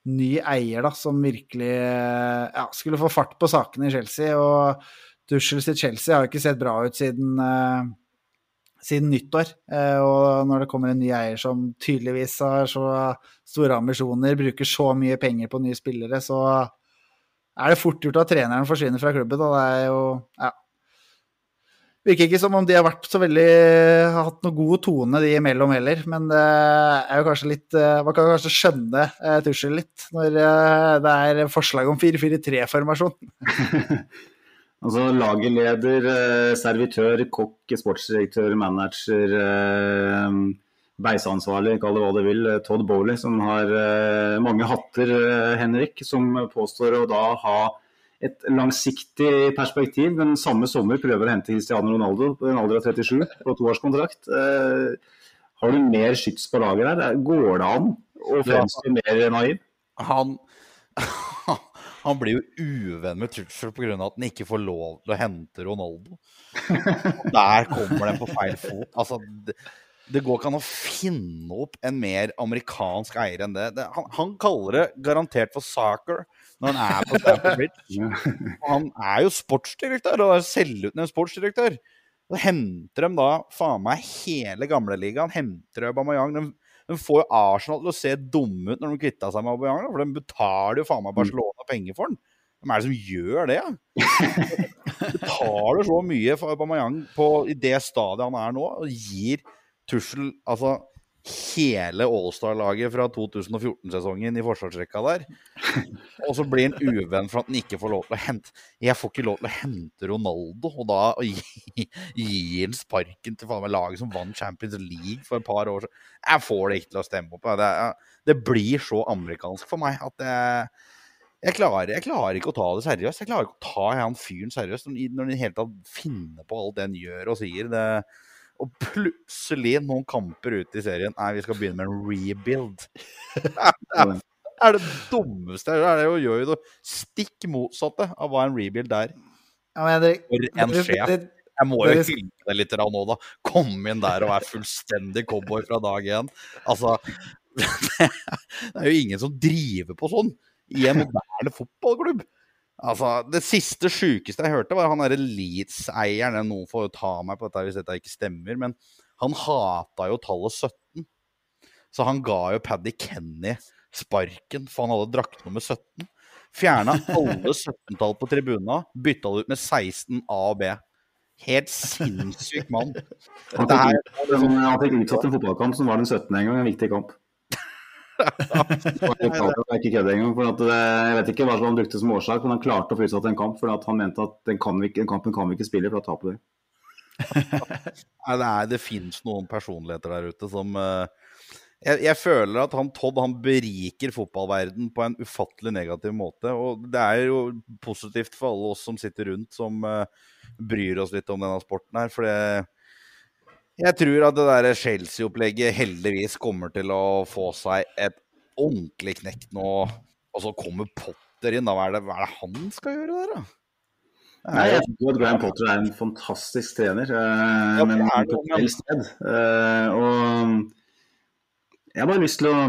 ny eier da, som virkelig ja, skulle få fart på sakene i Chelsea. Og Tuchel sitt Chelsea har jo ikke sett bra ut siden siden nyttår. Eh, og når det kommer en ny eier som tydeligvis har så store ambisjoner, bruker så mye penger på nye spillere, så er det fort gjort at treneren forsvinner fra klubben. Og det er jo ja. Virker ikke som om de har vært så veldig hatt noe god tone de imellom heller. Men det er jo kanskje litt eh, Man kan kanskje skjønne eh, Tussel litt når det er forslag om 4-4-3-formasjon.
Altså lagerleder, eh, servitør, kokk, sportsdirektør, manager, beiseansvarlig, kall det hva du vil. Eh, Todd Bowley, som har mange hatter, Henrik, som påstår å da ha et langsiktig perspektiv. men samme sommer prøver å hente Cristiano Ronaldo på en alder av 37 på toårskontrakt. Har du mer skyts på lager her? Går det an å fremstå mer naiv?
Han Han blir jo uvenn med Tuchel pga. at han ikke får lov til å hente Ronaldo. Der kommer den på feil fot. Altså, det, det, går ikke an å finne opp en mer amerikansk eier enn det. det han, han, kaller det garantert for soccer når han er på Stamford Bridge. Han er jo sportsdirektør, og er selvutnevnt sportsdirektør. Så henter de da faen meg hele gamleligaen. Henter Aubameyang. De de får jo Arsenal til å se dumme ut når de kvitta seg med Aubameyang. For de betaler jo faen meg Barcelona penger for den. Hvem er det som gjør det? Betaler så mye for Aubameyang på, i det stadiet han er nå, og gir Tussel altså hele Allstar-laget fra 2014-sesongen i forsvarsrekka der. Og så blir han uvenn for at han ikke får lov til å hente Jeg får ikke lov til å hente Ronaldo, og da gi, gi han sparken til faen meg laget som vant Champions League for et par år siden. Jeg får det ikke til å stemme opp. Det, det blir så amerikansk for meg at jeg, jeg klarer, jeg klarer, ikke å ta det seriøst. Jeg klarer ikke å ta han fyren seriøst når han i det hele tatt finner på alt det han gjør og sier. Det, og plutselig, noen kamper ute i serien Nei, vi skal begynne med en rebuild. Det er, det dummeste jeg gjør. Det gjør jo det stikk motsatte av hva en rebuild er. Ja, men For en sjef. Jeg må jo hylle det litt nå, da. Komme inn der og være fullstendig cowboy fra dag én. Altså Det er jo ingen som driver på sånn i en moderne fotballklubb. Altså, Det siste sjukeste jeg hørte, var han derre Leeds-eieren. Noen får ta meg på dette hvis dette ikke stemmer, men han hata jo tallet 17. Så han ga jo Paddy Kenny sparken, for han hadde drakt nummer 17. Fjerna alle 17-tall på tribuna, bytta det ut med 16 A og B. Helt sinnssyk mann.
Han fikk utsatt en fotballkamp som var den 17. en gang, en viktig kamp ikke kødder engang. For jeg vet ikke hva han brukte som årsak, men han klarte å få utsatt en kamp. fordi han mente at den, kan vi, den kampen kan vi ikke spille, for da taper vi.
Nei, det, er, det fins noen personligheter der ute som uh, jeg, jeg, føler at han Todd han beriker fotballverden på en ufattelig negativ måte. Og det er jo positivt for alle oss som sitter rundt, som uh, bryr oss litt om denne sporten her. For det jeg tror at det der Chelsea-opplegget heldigvis kommer til å få seg et ordentlig knekk nå. Og så kommer Potter inn. Da. Hva er det, hva er det han skal gjøre der, da?
Nei, jeg tror at Graham Potter er en fantastisk trener, eh, ja, men på feil sted. Eh, og jeg har bare lyst til å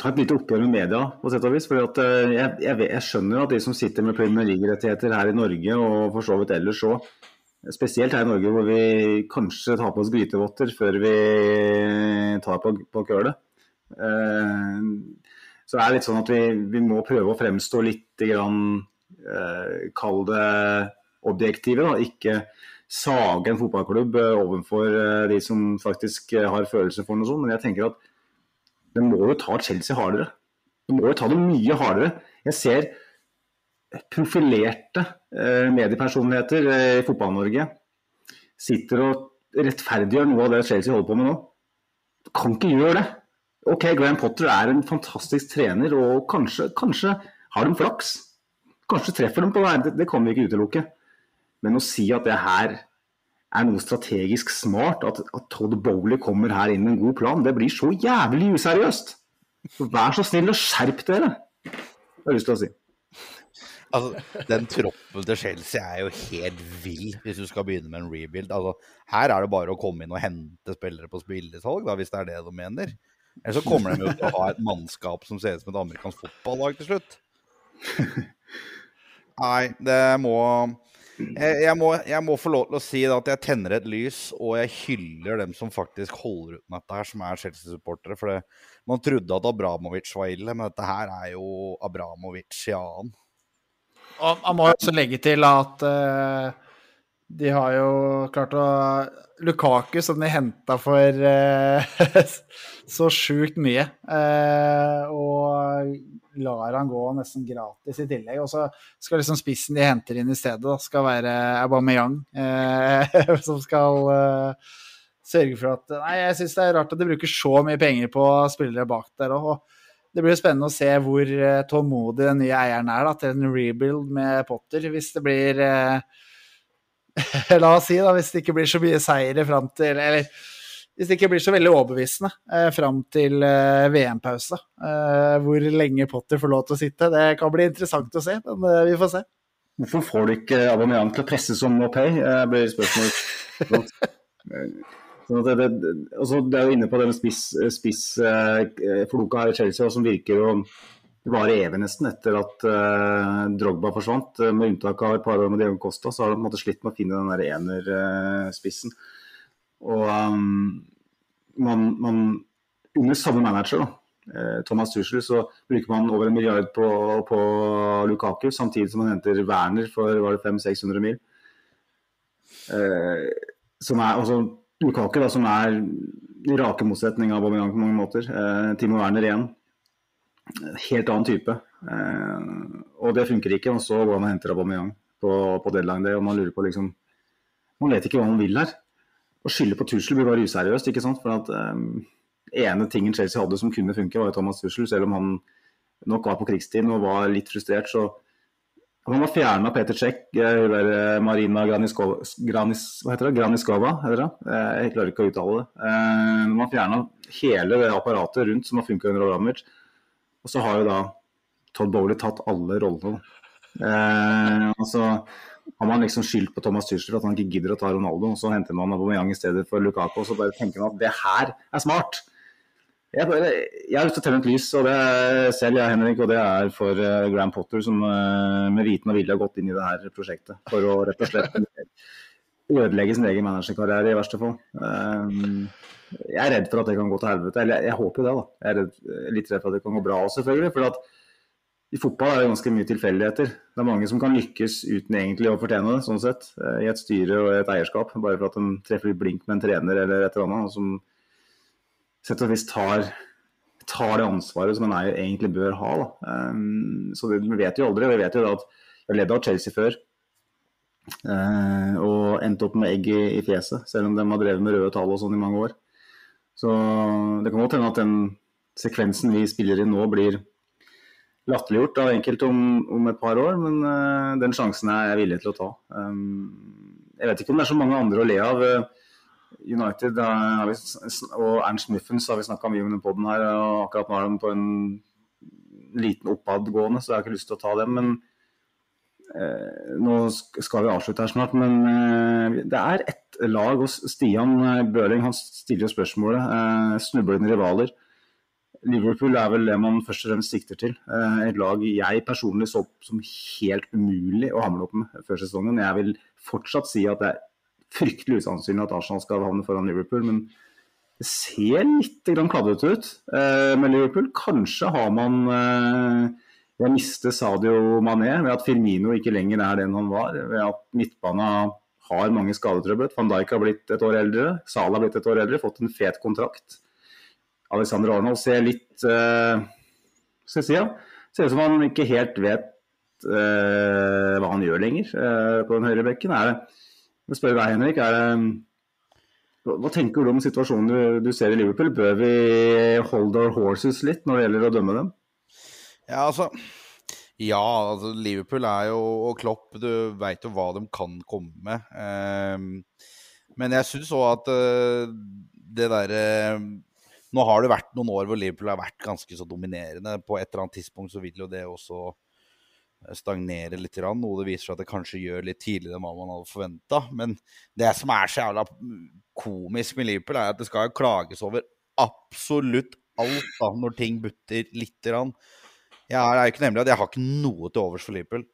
ta et lite oppgjør med media, på sett og vis. For eh, jeg, jeg, jeg, skjønner at de som sitter med Premier League-rettigheter her i Norge, og for så vidt ellers òg, Spesielt her i Norge hvor vi kanskje tar på oss grytevotter før vi tar på, på kølet. Eh, så det er litt sånn at vi, vi må prøve å fremstå litt grann, eh, Kall det objektive. Da. Ikke sage en fotballklubb eh, overfor de som faktisk har følelser for noe sånt. Men jeg tenker at det må jo ta Chelsea hardere. Det må jo ta det mye hardere. Jeg ser profilerte eh, mediepersonligheter eh, i Fotball-Norge sitter og rettferdiggjør noe av det Chelsea holder på med nå. Kan ikke gjøre det. Ok, Graham Potter er en fantastisk trener, og kanskje, kanskje har de flaks. Kanskje treffer de på det, det kan vi ikke utelukke. Men å si at det her er noe strategisk smart, at, at Todd Bowley kommer her inn med en god plan, det blir så jævlig useriøst. Vær så snill og skjerp dere, har jeg lyst til å si.
Altså, den troppen til Chelsea er jo helt vill hvis du skal begynne med en rebuild. Altså, her er det bare å komme inn og hente spillere på spillesalg, hvis det er det de mener. Eller så kommer de jo til å ha et mannskap som ser ut som et amerikansk fotballag til slutt. Nei, det må jeg, må, jeg må få lov til å si at jeg tenner et lys, og jeg hyller dem som faktisk holder ut med dette her, som er Chelsea-supportere. For det, man trodde at Abramovic var ille, men dette her er jo Abramovic i annen.
Og man må jo også legge til at uh, de har jo klart å Lukaku, som de henta for uh, så sjukt mye, uh, og lar han gå nesten gratis i tillegg. Og så skal liksom spissen de henter inn i stedet, da, skal være Aubameyang, som skal sørge for at Nei, jeg syns det er rart at de bruker så mye penger på spillere bak der òg det blir jo spennende å se hvor uh, tålmodig den nye eieren er da, til en rebuild med Potter. Hvis det blir eh, La oss si, da, hvis det ikke blir så mye seire fram til Eller hvis det ikke blir så veldig overbevisende eh, fram til eh, VM-pause. hvor lenge Potter får lov til å sitte. Det kan bli interessant å se, men vi får se.
Hvorfor får du ikke Aubameyang til å presse som Mopay? Uh, blir spørsmålet. Sånn det, det, altså, det, er jo inne på den spissfloka spiss, eh, her i Chelsea, som virker å vare evig nesten etter at eh, Drogba forsvant. Eh, med unntak av et par år med Diego Costa, så har de på en måte slitt med å finne den der enerspissen. Og um, man, man, under samme manager, da, eh, Thomas Tuchel, så bruker man over en milliard på, på Lukaku, samtidig som man henter Werner for var det 500-600 mil. Eh, som er altså Lukaku, da, som er rake motsetning av Aubameyang på mange måter. Eh, Timo Werner igjen. Helt annen type. Eh, og det funker ikke. Og så går han og henter Aubameyang på, på deadline day, og man lurer på liksom Man vet ikke hva man vil her. Å skylde på Tussel blir bare useriøst, ikke sant. For at eh, ene tingen Chelsea hadde som kunne funke, var jo Thomas Tussel. Selv om han nok var på krigstid og var litt frustrert, så han har fjerna Peter Czech, eh, Marina Graniskova, Granis, hva heter det? Graniskova, heter det? Eh, jeg klarer ikke å uttale det. Eh, man fjerna hele det apparatet rundt som har funka under Abramovic. Og så har jo da Todd Bowley tatt alle rollene. Eh, og så har man liksom skyldt på Thomas Tuchel at han ikke gidder å ta Ronaldo, og så henter man Aubameyang i stedet for Lukaku, og så bare tenker man at det her er smart. Jeg, jeg, har lyst til å tenne et lys, og det er selv jeg, Henrik, og det er for uh, Graham Potter, som uh, med viten og vilje har gått inn i det her prosjektet for å rett og slett ødelegge sin egen managerkarriere, i verste fall. Um, jeg er redd for at det kan gå til helvete. Eller jeg, jeg håper jo det, da. Jeg er redd, litt redd for at det kan gå bra òg, selvfølgelig. for at i fotball er det ganske mye tilfeldigheter. Det er mange som kan lykkes uten egentlig å fortjene det, sånn sett. I et styre og et eierskap, bare for at de treffer blink med en trener eller et eller annet. som sett og vis tar, tar, det ansvaret som en eier egentlig bør ha. Um, så det, vi vet jo aldri. Vi vet jo at jeg har ledd av Chelsea før. Uh, og endte opp med egg i, i, fjeset, selv om de har drevet med røde tall og sånn i mange år. Så det kan godt hende at den sekvensen vi spiller i nå, blir latterliggjort av enkelte om, om, et par år, men uh, den sjansen er jeg villig til å ta. Um, jeg vet ikke om det er så mange andre å le av. Uh, United vi, og Ernst Muffens har vi snakka mye om i poden her. og Akkurat nå er de på en liten oppadgående, så jeg har ikke lyst til å ta dem. Men eh, nå skal vi avslutte her snart. Men eh, det er ett lag hos Stian eh, Bøhling. Han stiller jo spørsmålet. Eh, snublende rivaler. Liverpool er vel det man først og fremst sikter til. Eh, et lag jeg personlig så som helt umulig å hamle opp med før sesongen. Jeg vil fortsatt si at det er fryktelig usannsynlig at Arsenal skal havne foran Liverpool. Men det ser litt kladdete ut eh, med Liverpool. Kanskje har man eh, ved å miste Sadio Mané, ved at Firmino ikke lenger er den han var. Ved at midtbana har mange skadetrøbbel. Van Dijk har blitt et år eldre. Salah har blitt et år eldre, fått en fet kontrakt. Alexander Arnold ser litt eh, skal jeg si, ja. Ser ut som han ikke helt vet eh, hva han gjør lenger eh, på den høyre bekken. Er det, jeg spør deg, Henrik, det, hva, hva tenker du om situasjonen du, du, ser i Liverpool? Bør vi hold our horses litt når det gjelder å dømme dem?
Ja, altså ja, altså Liverpool er jo og Klopp, du veit jo hva de kan komme med. Um, men jeg syns òg at uh, det derre uh, Nå har det vært noen år hvor Liverpool har vært ganske så dominerende. På et eller annet tidspunkt så vil jo det også stagnere litt, noe det viser seg at det kanskje gjør litt tidligere enn hva man hadde forventa. Men det som er så jævla komisk med Liverpool, er at det skal klages over absolutt alt da, når ting butter lite grann. Jeg er, ikke nemlig at jeg har ikke noe til overs for Liverpool.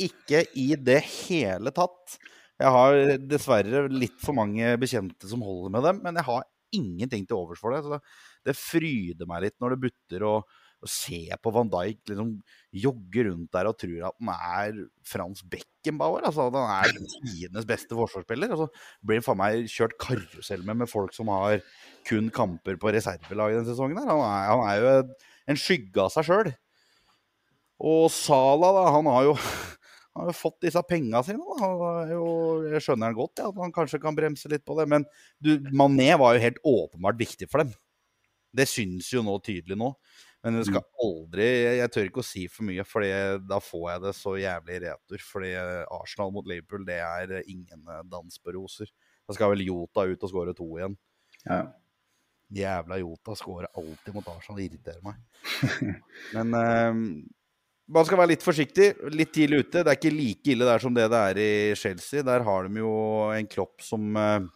Ikke i det hele tatt. Jeg har dessverre litt for mange bekjente som holder med dem, men jeg har ingenting til overs for det. Så det fryder meg litt når det butter å se på Van Dijk liksom jogge rundt der og tror at han er Frans Beckenbauer. Altså at han er tidenes beste forsvarsspiller. Altså, blir faen meg kjørt karusell med med folk som har kun kamper på reservelaget denne sesongen. Han er, han er jo en skygge av seg sjøl. Og Sala, da, han har jo, han har jo fått disse penga sine. Jo, jeg skjønner han godt, ja, at han kanskje kan bremse litt på det. Men du, Mané var jo helt åpenbart viktig for dem. Det syns jo nå tydelig nå. Men det skal mm. aldri Jeg tør ikke å si for mye, for da får jeg det så jævlig i retur. Fordi Arsenal mot Liverpool, det er ingen dans på roser. Da skal vel Jota ut og skåre to igjen. Ja. Jævla Jota skårer alltid mot Arsenal. Det irriterer meg. Men um, man skal være litt forsiktig. Litt tidlig ute. Det er ikke like ille der som det det er i Chelsea. Der har de jo en Klopp som uh,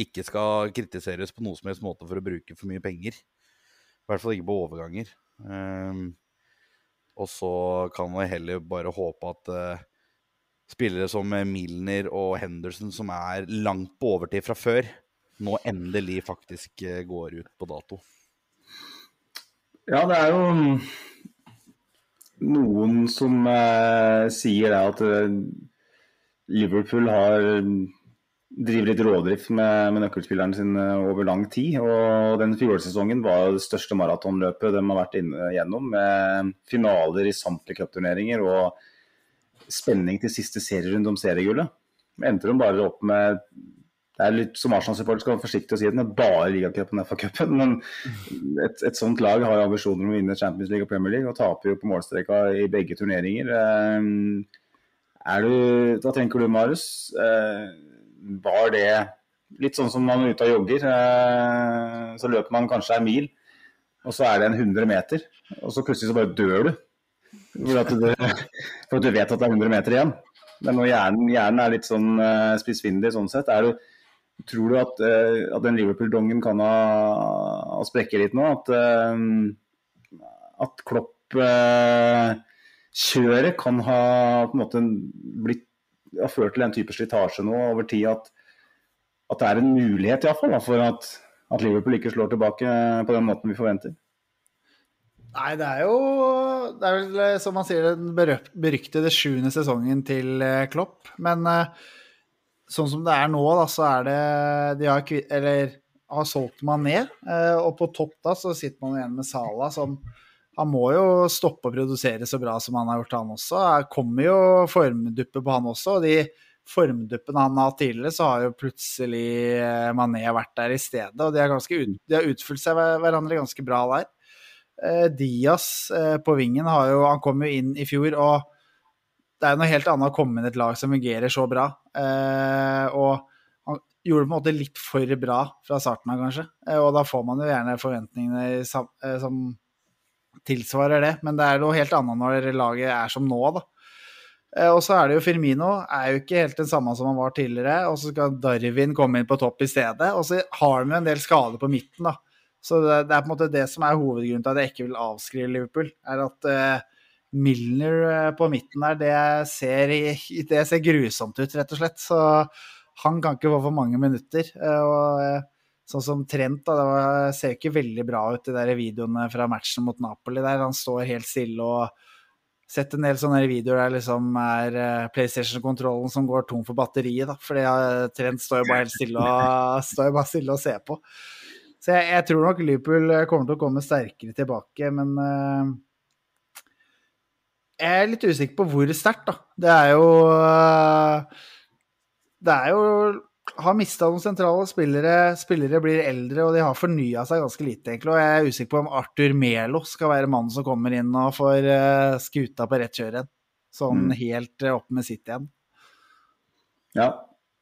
ikke skal kritiseres på noe som helst måte for å bruke for mye penger. I hvert fall ikke på overganger. Um, og så kan vi heller bare håpe at uh, spillere som Milner og Henderson, som er langt på overtid fra før, nå endelig faktisk uh, går ut på dato.
Ja, det er jo noen som uh, sier at Liverpool har driver litt rådrift med, med nøkkelspilleren sin eh, over lang tid. og Den fjorårssesongen var det største maratonløpet de har vært igjennom. Med finaler i samtlige cupturneringer og spenning til siste serierunde om seriegullet. Endte de bare opp med det er litt som Arsenal-supporter skal være forsiktig å si at den er bare ligacupen og FA-cupen. Men et, et, sånt lag har ambisjoner om å vinne Champions League og Premier League og taper jo på målstreka i begge turneringer. Eh, er du, hva tenker du, Marius? Eh, var det litt sånn som man er ute og jogger? Eh, så løper man kanskje en mil, og så er det en 100 meter, og så plutselig så bare dør du. For at du, for at du vet at det er 100 meter igjen. Men når hjernen, hjernen er litt sånn uh, spissfindig sånn sett, er du Tror du at, uh, at den Liverpool-dongen kan ha, ha sprekke litt nå? At, at Klopp-kjøret kan ha på en måte blitt, har ført til en type slitasje nå over tid at, at det er en mulighet i hvert fall, for at, at Liverpool ikke slår tilbake på den måten vi forventer?
Nei, det er jo Det er vel som man sier den beryktede sjuende sesongen til Klopp. Men uh, sånn som det er nå, da, så er det De har, eller, har solgt man ned. Eh, og på topp da så sitter man igjen med Sala, som Han må jo stoppe å produsere så bra som han har gjort, han også. Det kommer jo formduppe på han også. og de formduppene han har hatt tidligere, så har jo plutselig eh, Mané vært der i stedet. Og de har, ut, de har utfylt seg hverandre ganske bra der. Eh, Diaz på vingen har jo Han kom jo inn i fjor og det er jo noe helt annet å komme inn i et lag som fungerer så bra. Eh, og han gjorde det på en måte litt for bra fra starten av, kanskje. Eh, og da får man jo gjerne forventningene som, eh, som tilsvarer det. Men det er noe helt annet når laget er som nå, da. Eh, og så er det jo Firmino, er jo ikke helt den samme som han var tidligere. Og så skal Darwin komme inn på topp i stedet. Og så har de jo en del skader på midten, da. Så det, er på en måte det som er hovedgrunnen til at jeg ikke vil avskrive Liverpool. er at uh, Milner eh, på midten der, det ser, det ser, grusomt ut, rett og slett. Så han kan ikke få for mange minutter. Og sånn som Trent, da, det ser jo ikke veldig bra ut, de der videoene fra matchen mot Napoli der. Han står helt stille og sett en del sånne videoer der liksom er PlayStation-kontrollen som går tom for batteriet. da, fordi Trent står jo bare helt stille og, står jo bare stille og ser på. Så jeg, jeg, tror nok Liverpool kommer til å komme sterkere tilbake, men Jeg er litt usikker på hvor sterkt, da. Det er jo uh, Det er jo Har mista noen sentrale spillere. Spillere blir eldre, og de har fornya seg ganske lite, egentlig. Og jeg er usikker på om Arthur Melo skal være mannen som kommer inn og får øh, skuta på rett kjør igjen. Sånn
Mm.
helt øh, opp med sitt igjen.
Ja.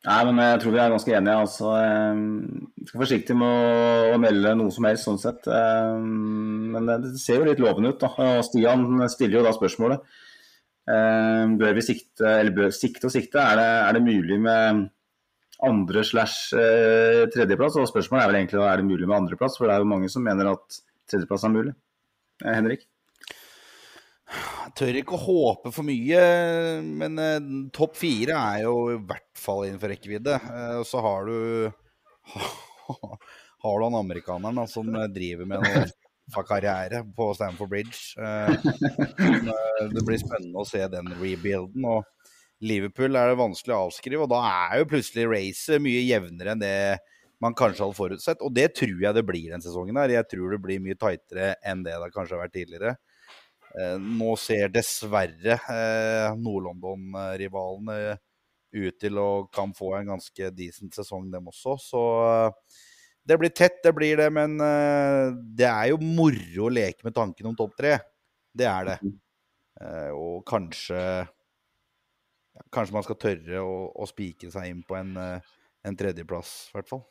Nei, men jeg tror vi er ganske enige. altså. Jeg skal være forsiktig med å, melde noe som helst, sånn sett. Eh, Men det, ser jo litt lovende ut. da. Og Stian stiller jo da spørsmålet. Eh, Bør vi sikte, eller bør sikte og sikte? Er det, er det mulig med andre slash eh, tredjeplass? Og spørsmålet er vel egentlig da, er det mulig med andreplass, for det er jo mange som mener at tredjeplass er mulig. Eh, Henrik?
Jeg tør ikke å håpe for mye, men eh, topp fire er jo i hvert fall innenfor rekkevidde. Og så har du har du han amerikaneren som driver med noe karriere på Stamford Bridge. Det blir spennende å se den rebuilden. og Liverpool er det vanskelig å avskrive, og da er jo plutselig racet mye jevnere enn det man kanskje hadde forutsett. Og det tror jeg det blir den sesongen her. Jeg tror det blir mye tightere enn det det kanskje har vært tidligere. Eh, nå ser dessverre eh, Nord-London-rivalene ut til å kan få en ganske decent sesong, dem også. Så eh, det blir tett, det blir det. Men det er jo moro å leke med tanken om topp tre. Det er det. Eh, og kanskje ja, Kanskje man skal tørre å, å spike seg inn på en, eh, en tredjeplass, i hvert fall.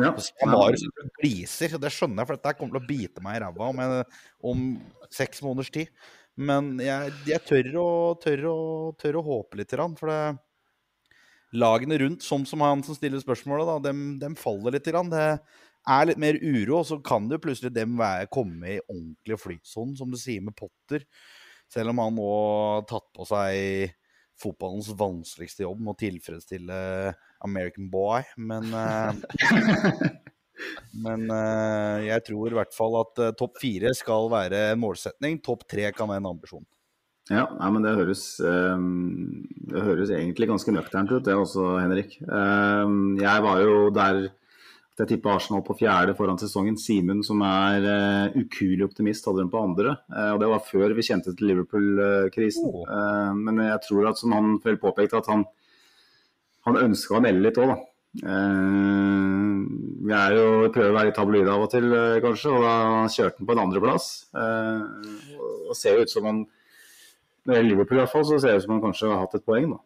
Ja.
Så gliser, det skjønner jeg, for dette kommer til å bite meg i ræva om, om seks måneders tid. Men jeg, jeg tør, å, tør, å, tør å håpe litt, for det, lagene rundt, som, som han som stiller spørsmålet, da, dem, dem faller litt. Det er litt mer uro, og så kan det plutselig dem være, komme i ordentlig flytsonen, som du sier med Potter. Selv om han nå har tatt på seg fotballens vanskeligste jobb med å tilfredsstille American boy, men eh, Men eh, jeg tror i hvert fall at eh, topp fire skal være en målsetning. Topp tre kan være en ambisjon.
Ja, nei, men det høres, eh, det høres egentlig ganske nøkternt ut, det også, Henrik. Eh, jeg var jo der jeg tipper Arsenal på fjerde foran sesongen. Simen, som er uh, ukuelig optimist, hadde dem på andre. Uh, og det var før vi kjente til Liverpool-krisen.
Oh.
Eh, men jeg tror at, som han vel påpekte, at han, han ønska å melde litt òg, da. Vi er jo, prøver å være litt tabloide av og til, kanskje, og da kjørte han på en andreplass. Uh, og ser jo ut som han når det gjelder Liverpool i hvert fall, så ser det ut som han kanskje har hatt et poeng. Da.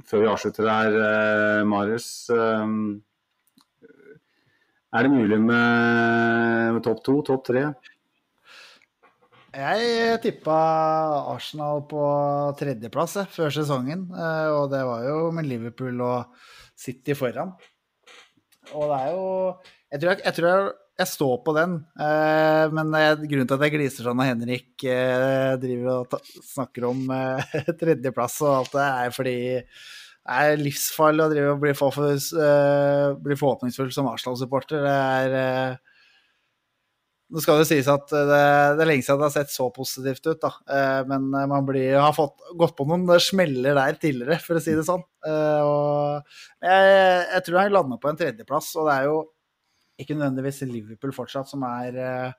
Eh, før vi avslutter her, eh, Marius. Eh, er det mulig med, med topp to, topp tre?
Jeg tippa Arsenal på tredjeplass før sesongen, eh, og det var jo med Liverpool og City foran. Og det er jo Jeg tror jeg, jeg, tror jeg, jeg står på den, eh, men grunnen til at jeg gliser sånn når Henrik eh, driver og snakker om eh, tredjeplass og alt det, er fordi det er livsfarlig å drive og bli, for, bli forhåpningsfull som Arsenal-supporter. Det er nå skal det sies at det, det er lenge siden det har sett så positivt ut, da. Men man blir, har fått, gått på noen smeller der tidligere, for å si det sånn. Og jeg, jeg tror jeg lander på en tredjeplass, og det er jo ikke nødvendigvis Liverpool fortsatt som er, eh,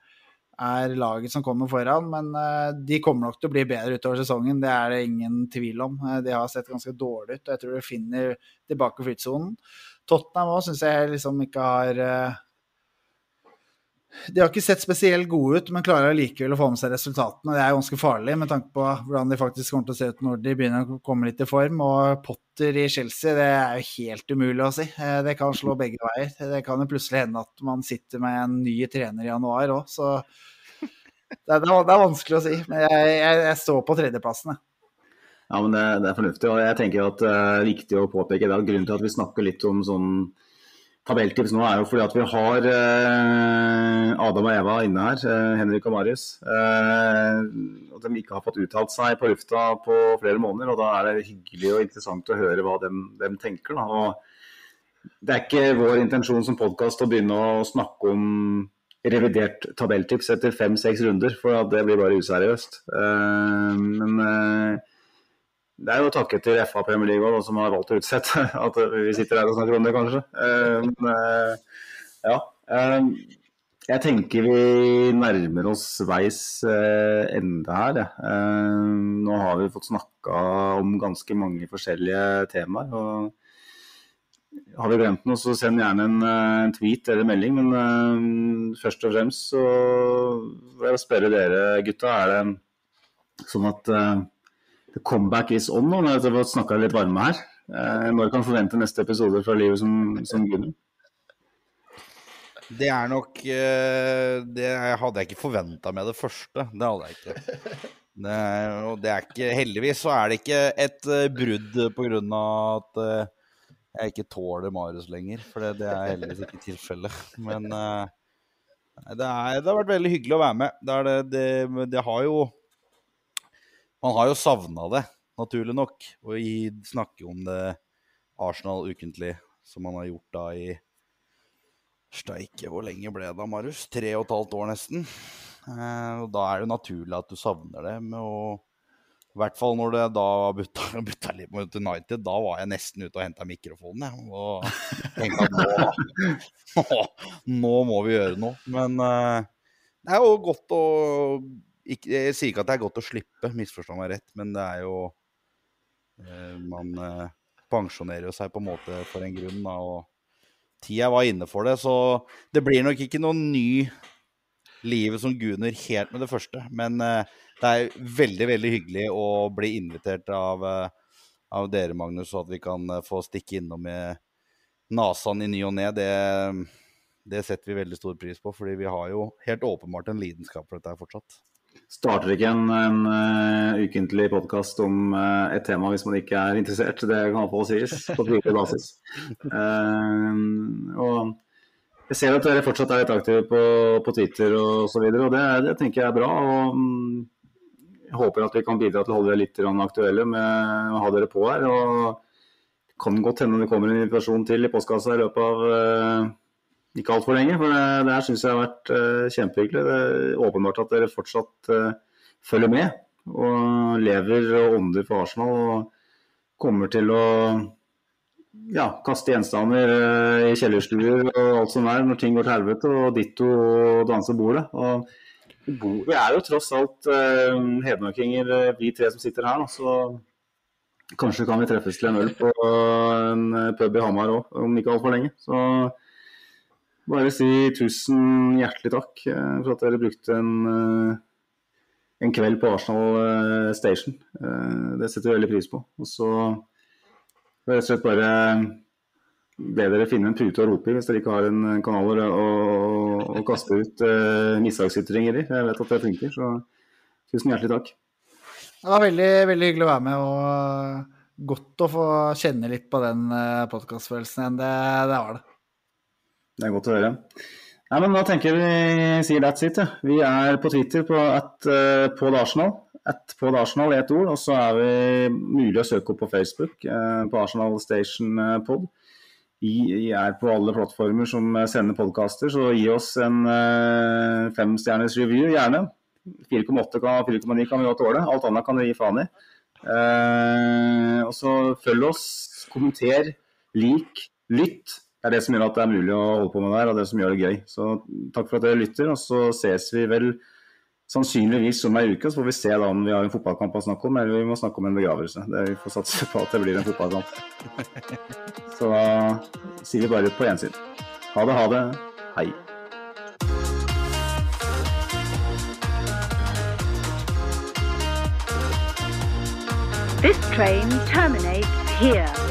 er laget som kommer foran, men eh, de kommer nok til å bli bedre utover sesongen. Det er det ingen tvil om. Eh, De har sett ganske dårlig ut, og jeg tror de finner tilbake flytsonen. Tottenham òg syns jeg liksom ikke har de har ikke sett spesielt gode ut, men klarer likevel å få med seg resultatene. Det er ganske farlig med tanke på hvordan de faktisk kommer til å se ut når de begynner å komme litt i form. Og Potter i Chelsea, det er jo helt umulig å si. Eh, Det kan slå begge veier. Det kan jo plutselig hende at man sitter med en ny trener i januar òg, så det er, det er vanskelig å si. Men jeg, jeg, jeg står på tredjeplassen, jeg.
Ja, men det, det er fornuftig. og jeg tenker at det er viktig å påpeke det at Grunnen til at vi snakker litt om sånn tabelltips nå, er jo fordi at vi har eh, Adam og Eva inne her, eh, Henrik og Marius. Eh, at de ikke har fått uttalt seg på lufta på flere måneder. og Da er det hyggelig og interessant å høre hva de, tenker. Da. Og det er ikke vår intensjon som podkast å begynne å snakke om revidert tabelltips etter fem-seks runder, for det blir bare useriøst. Eh, men eh, det er jo takket til FA Premier League også, som har valgt å utsette at vi sitter her og snakker om det, kanskje. Eh, Men eh, ja. eh, Jeg tenker vi nærmer oss veis ende her. Nå har vi fått snakka om ganske mange forskjellige temaer. og Har vi glemt noe, så send gjerne en, en tweet eller en melding. Men uh, først og fremst så vil jeg spørre dere gutta. Er det sånn at comeback is on nå? Når vi har snakka litt varme her. Eh, når kan forvente neste episode fra livet som, som Gunnar?
Det er nok eh, Det hadde jeg ikke forventa med det første. Det hadde jeg ikke. Det, er- og det er ikke Heldigvis så er det ikke et eh, brudd pga. at jeg ikke tåler Marius lenger. For det, det er heldigvis ikke tilfellet. Men det, er, det har vært veldig hyggelig å være med. Det, det har jo Man har jo savna det, naturlig nok. Og i, snakke om det Arsenal ukentlig, som man har gjort da i Steike, hvor lenge ble det da, Marius? Tre og et halvt år nesten. Eh, og da er det naturlig at du savner det. Med å, I hvert fall når det da butta, butta litt mot United, da var jeg nesten ute og henta mikrofonen. Jeg, og tenkte at nå, nå, nå må vi gjøre noe. Men eh, det er jo godt å ikke, Jeg sier ikke at det er godt å slippe, misforstå meg rett, men det er jo eh, Man eh, pensjonerer jo seg på en måte for en grunn. da, og tida var inne for det. Så det blir nok ikke noen ny livet som gunner helt med det første. Men eh, det er veldig, veldig hyggelig å bli invitert av, eh, av dere, Magnus, og at vi kan eh, få stikke innom med nasaen i ny og ne. Det, det setter vi veldig stor pris på, fordi vi har jo helt åpenbart en lidenskap for dette fortsatt.
Starter ikke en, en uh, ukentlig podkast om uh, et tema hvis man ikke er interessert. Det kan iallfall sies på frivillig basis. Uh, og jeg ser at dere fortsatt er litt aktive på, på Twitter og så videre, og det, det tenker jeg er bra. og mm, jeg håper at vi kan bidra til å holde dere litt aktuelle med å ha dere på her. og Det kan godt hende det kommer en invitasjon til i postkassa i løpet av ikke altfor lenge. For det, det her syns jeg har vært uh, kjempehyggelig. Det er åpenbart at dere fortsatt uh, følger med og lever og ånder for Arsenal. Og kommer til å ja, kaste gjenstander uh, i kjellerstuer og alt som er når ting går til helvete, og ditto og danse bordet. Og vi er jo tross alt uh, hedmarkinger, vi tre som sitter her. Da, så kanskje kan vi treffes til en øl på en pub i Hamar òg, om ikke altfor lenge. Så bare si tusen hjertelig takk eh, for at dere brukte en, eh, en kveld på Arsenal eh, Station. Det setter vi veldig pris på. Og så rett og slett bare be dere finne en pute å rope i hvis dere ikke har en kanal å, å, å kaste ut uh, mishagsytringer i. Jeg vet at det funker, så tusen hjertelig takk.
Det var veldig, veldig hyggelig å være med, og godt å få kjenne litt på den podkastfølelsen igjen. Det, det var det.
Det er godt å høre. Nei, men Da tenker jeg vi sier that's it. Ja. Vi er på Twitter på at uh, Pod Arsenal. At Pod Arsenal i ett ord. Og så er vi mulig å søke opp på Facebook uh, på Arsenal Station eh, Pod. Vi er på alle plattformer som sender podkaster, så gi oss en uh, femstjerners review, gjerne. 4,8 kan 4,9 kan vi godt tåle. Alt annet kan vi gi faen i. Uh, og så følg oss, kommenter, lik, lytt. Det er det som gjør at det er mulig å holde på med det her, og det som gjør det gøy. Så takk for at dere lytter, og så ses vi vel sannsynligvis om ei uke. Så får vi se da om vi har en fotballkamp å snakke om, eller vi må snakke om en begravelse. Det, vi får satse på at det blir en fotballkamp. Så da sier vi bare på gjensyn. Ha det, ha det. Hei.
This train terminates here.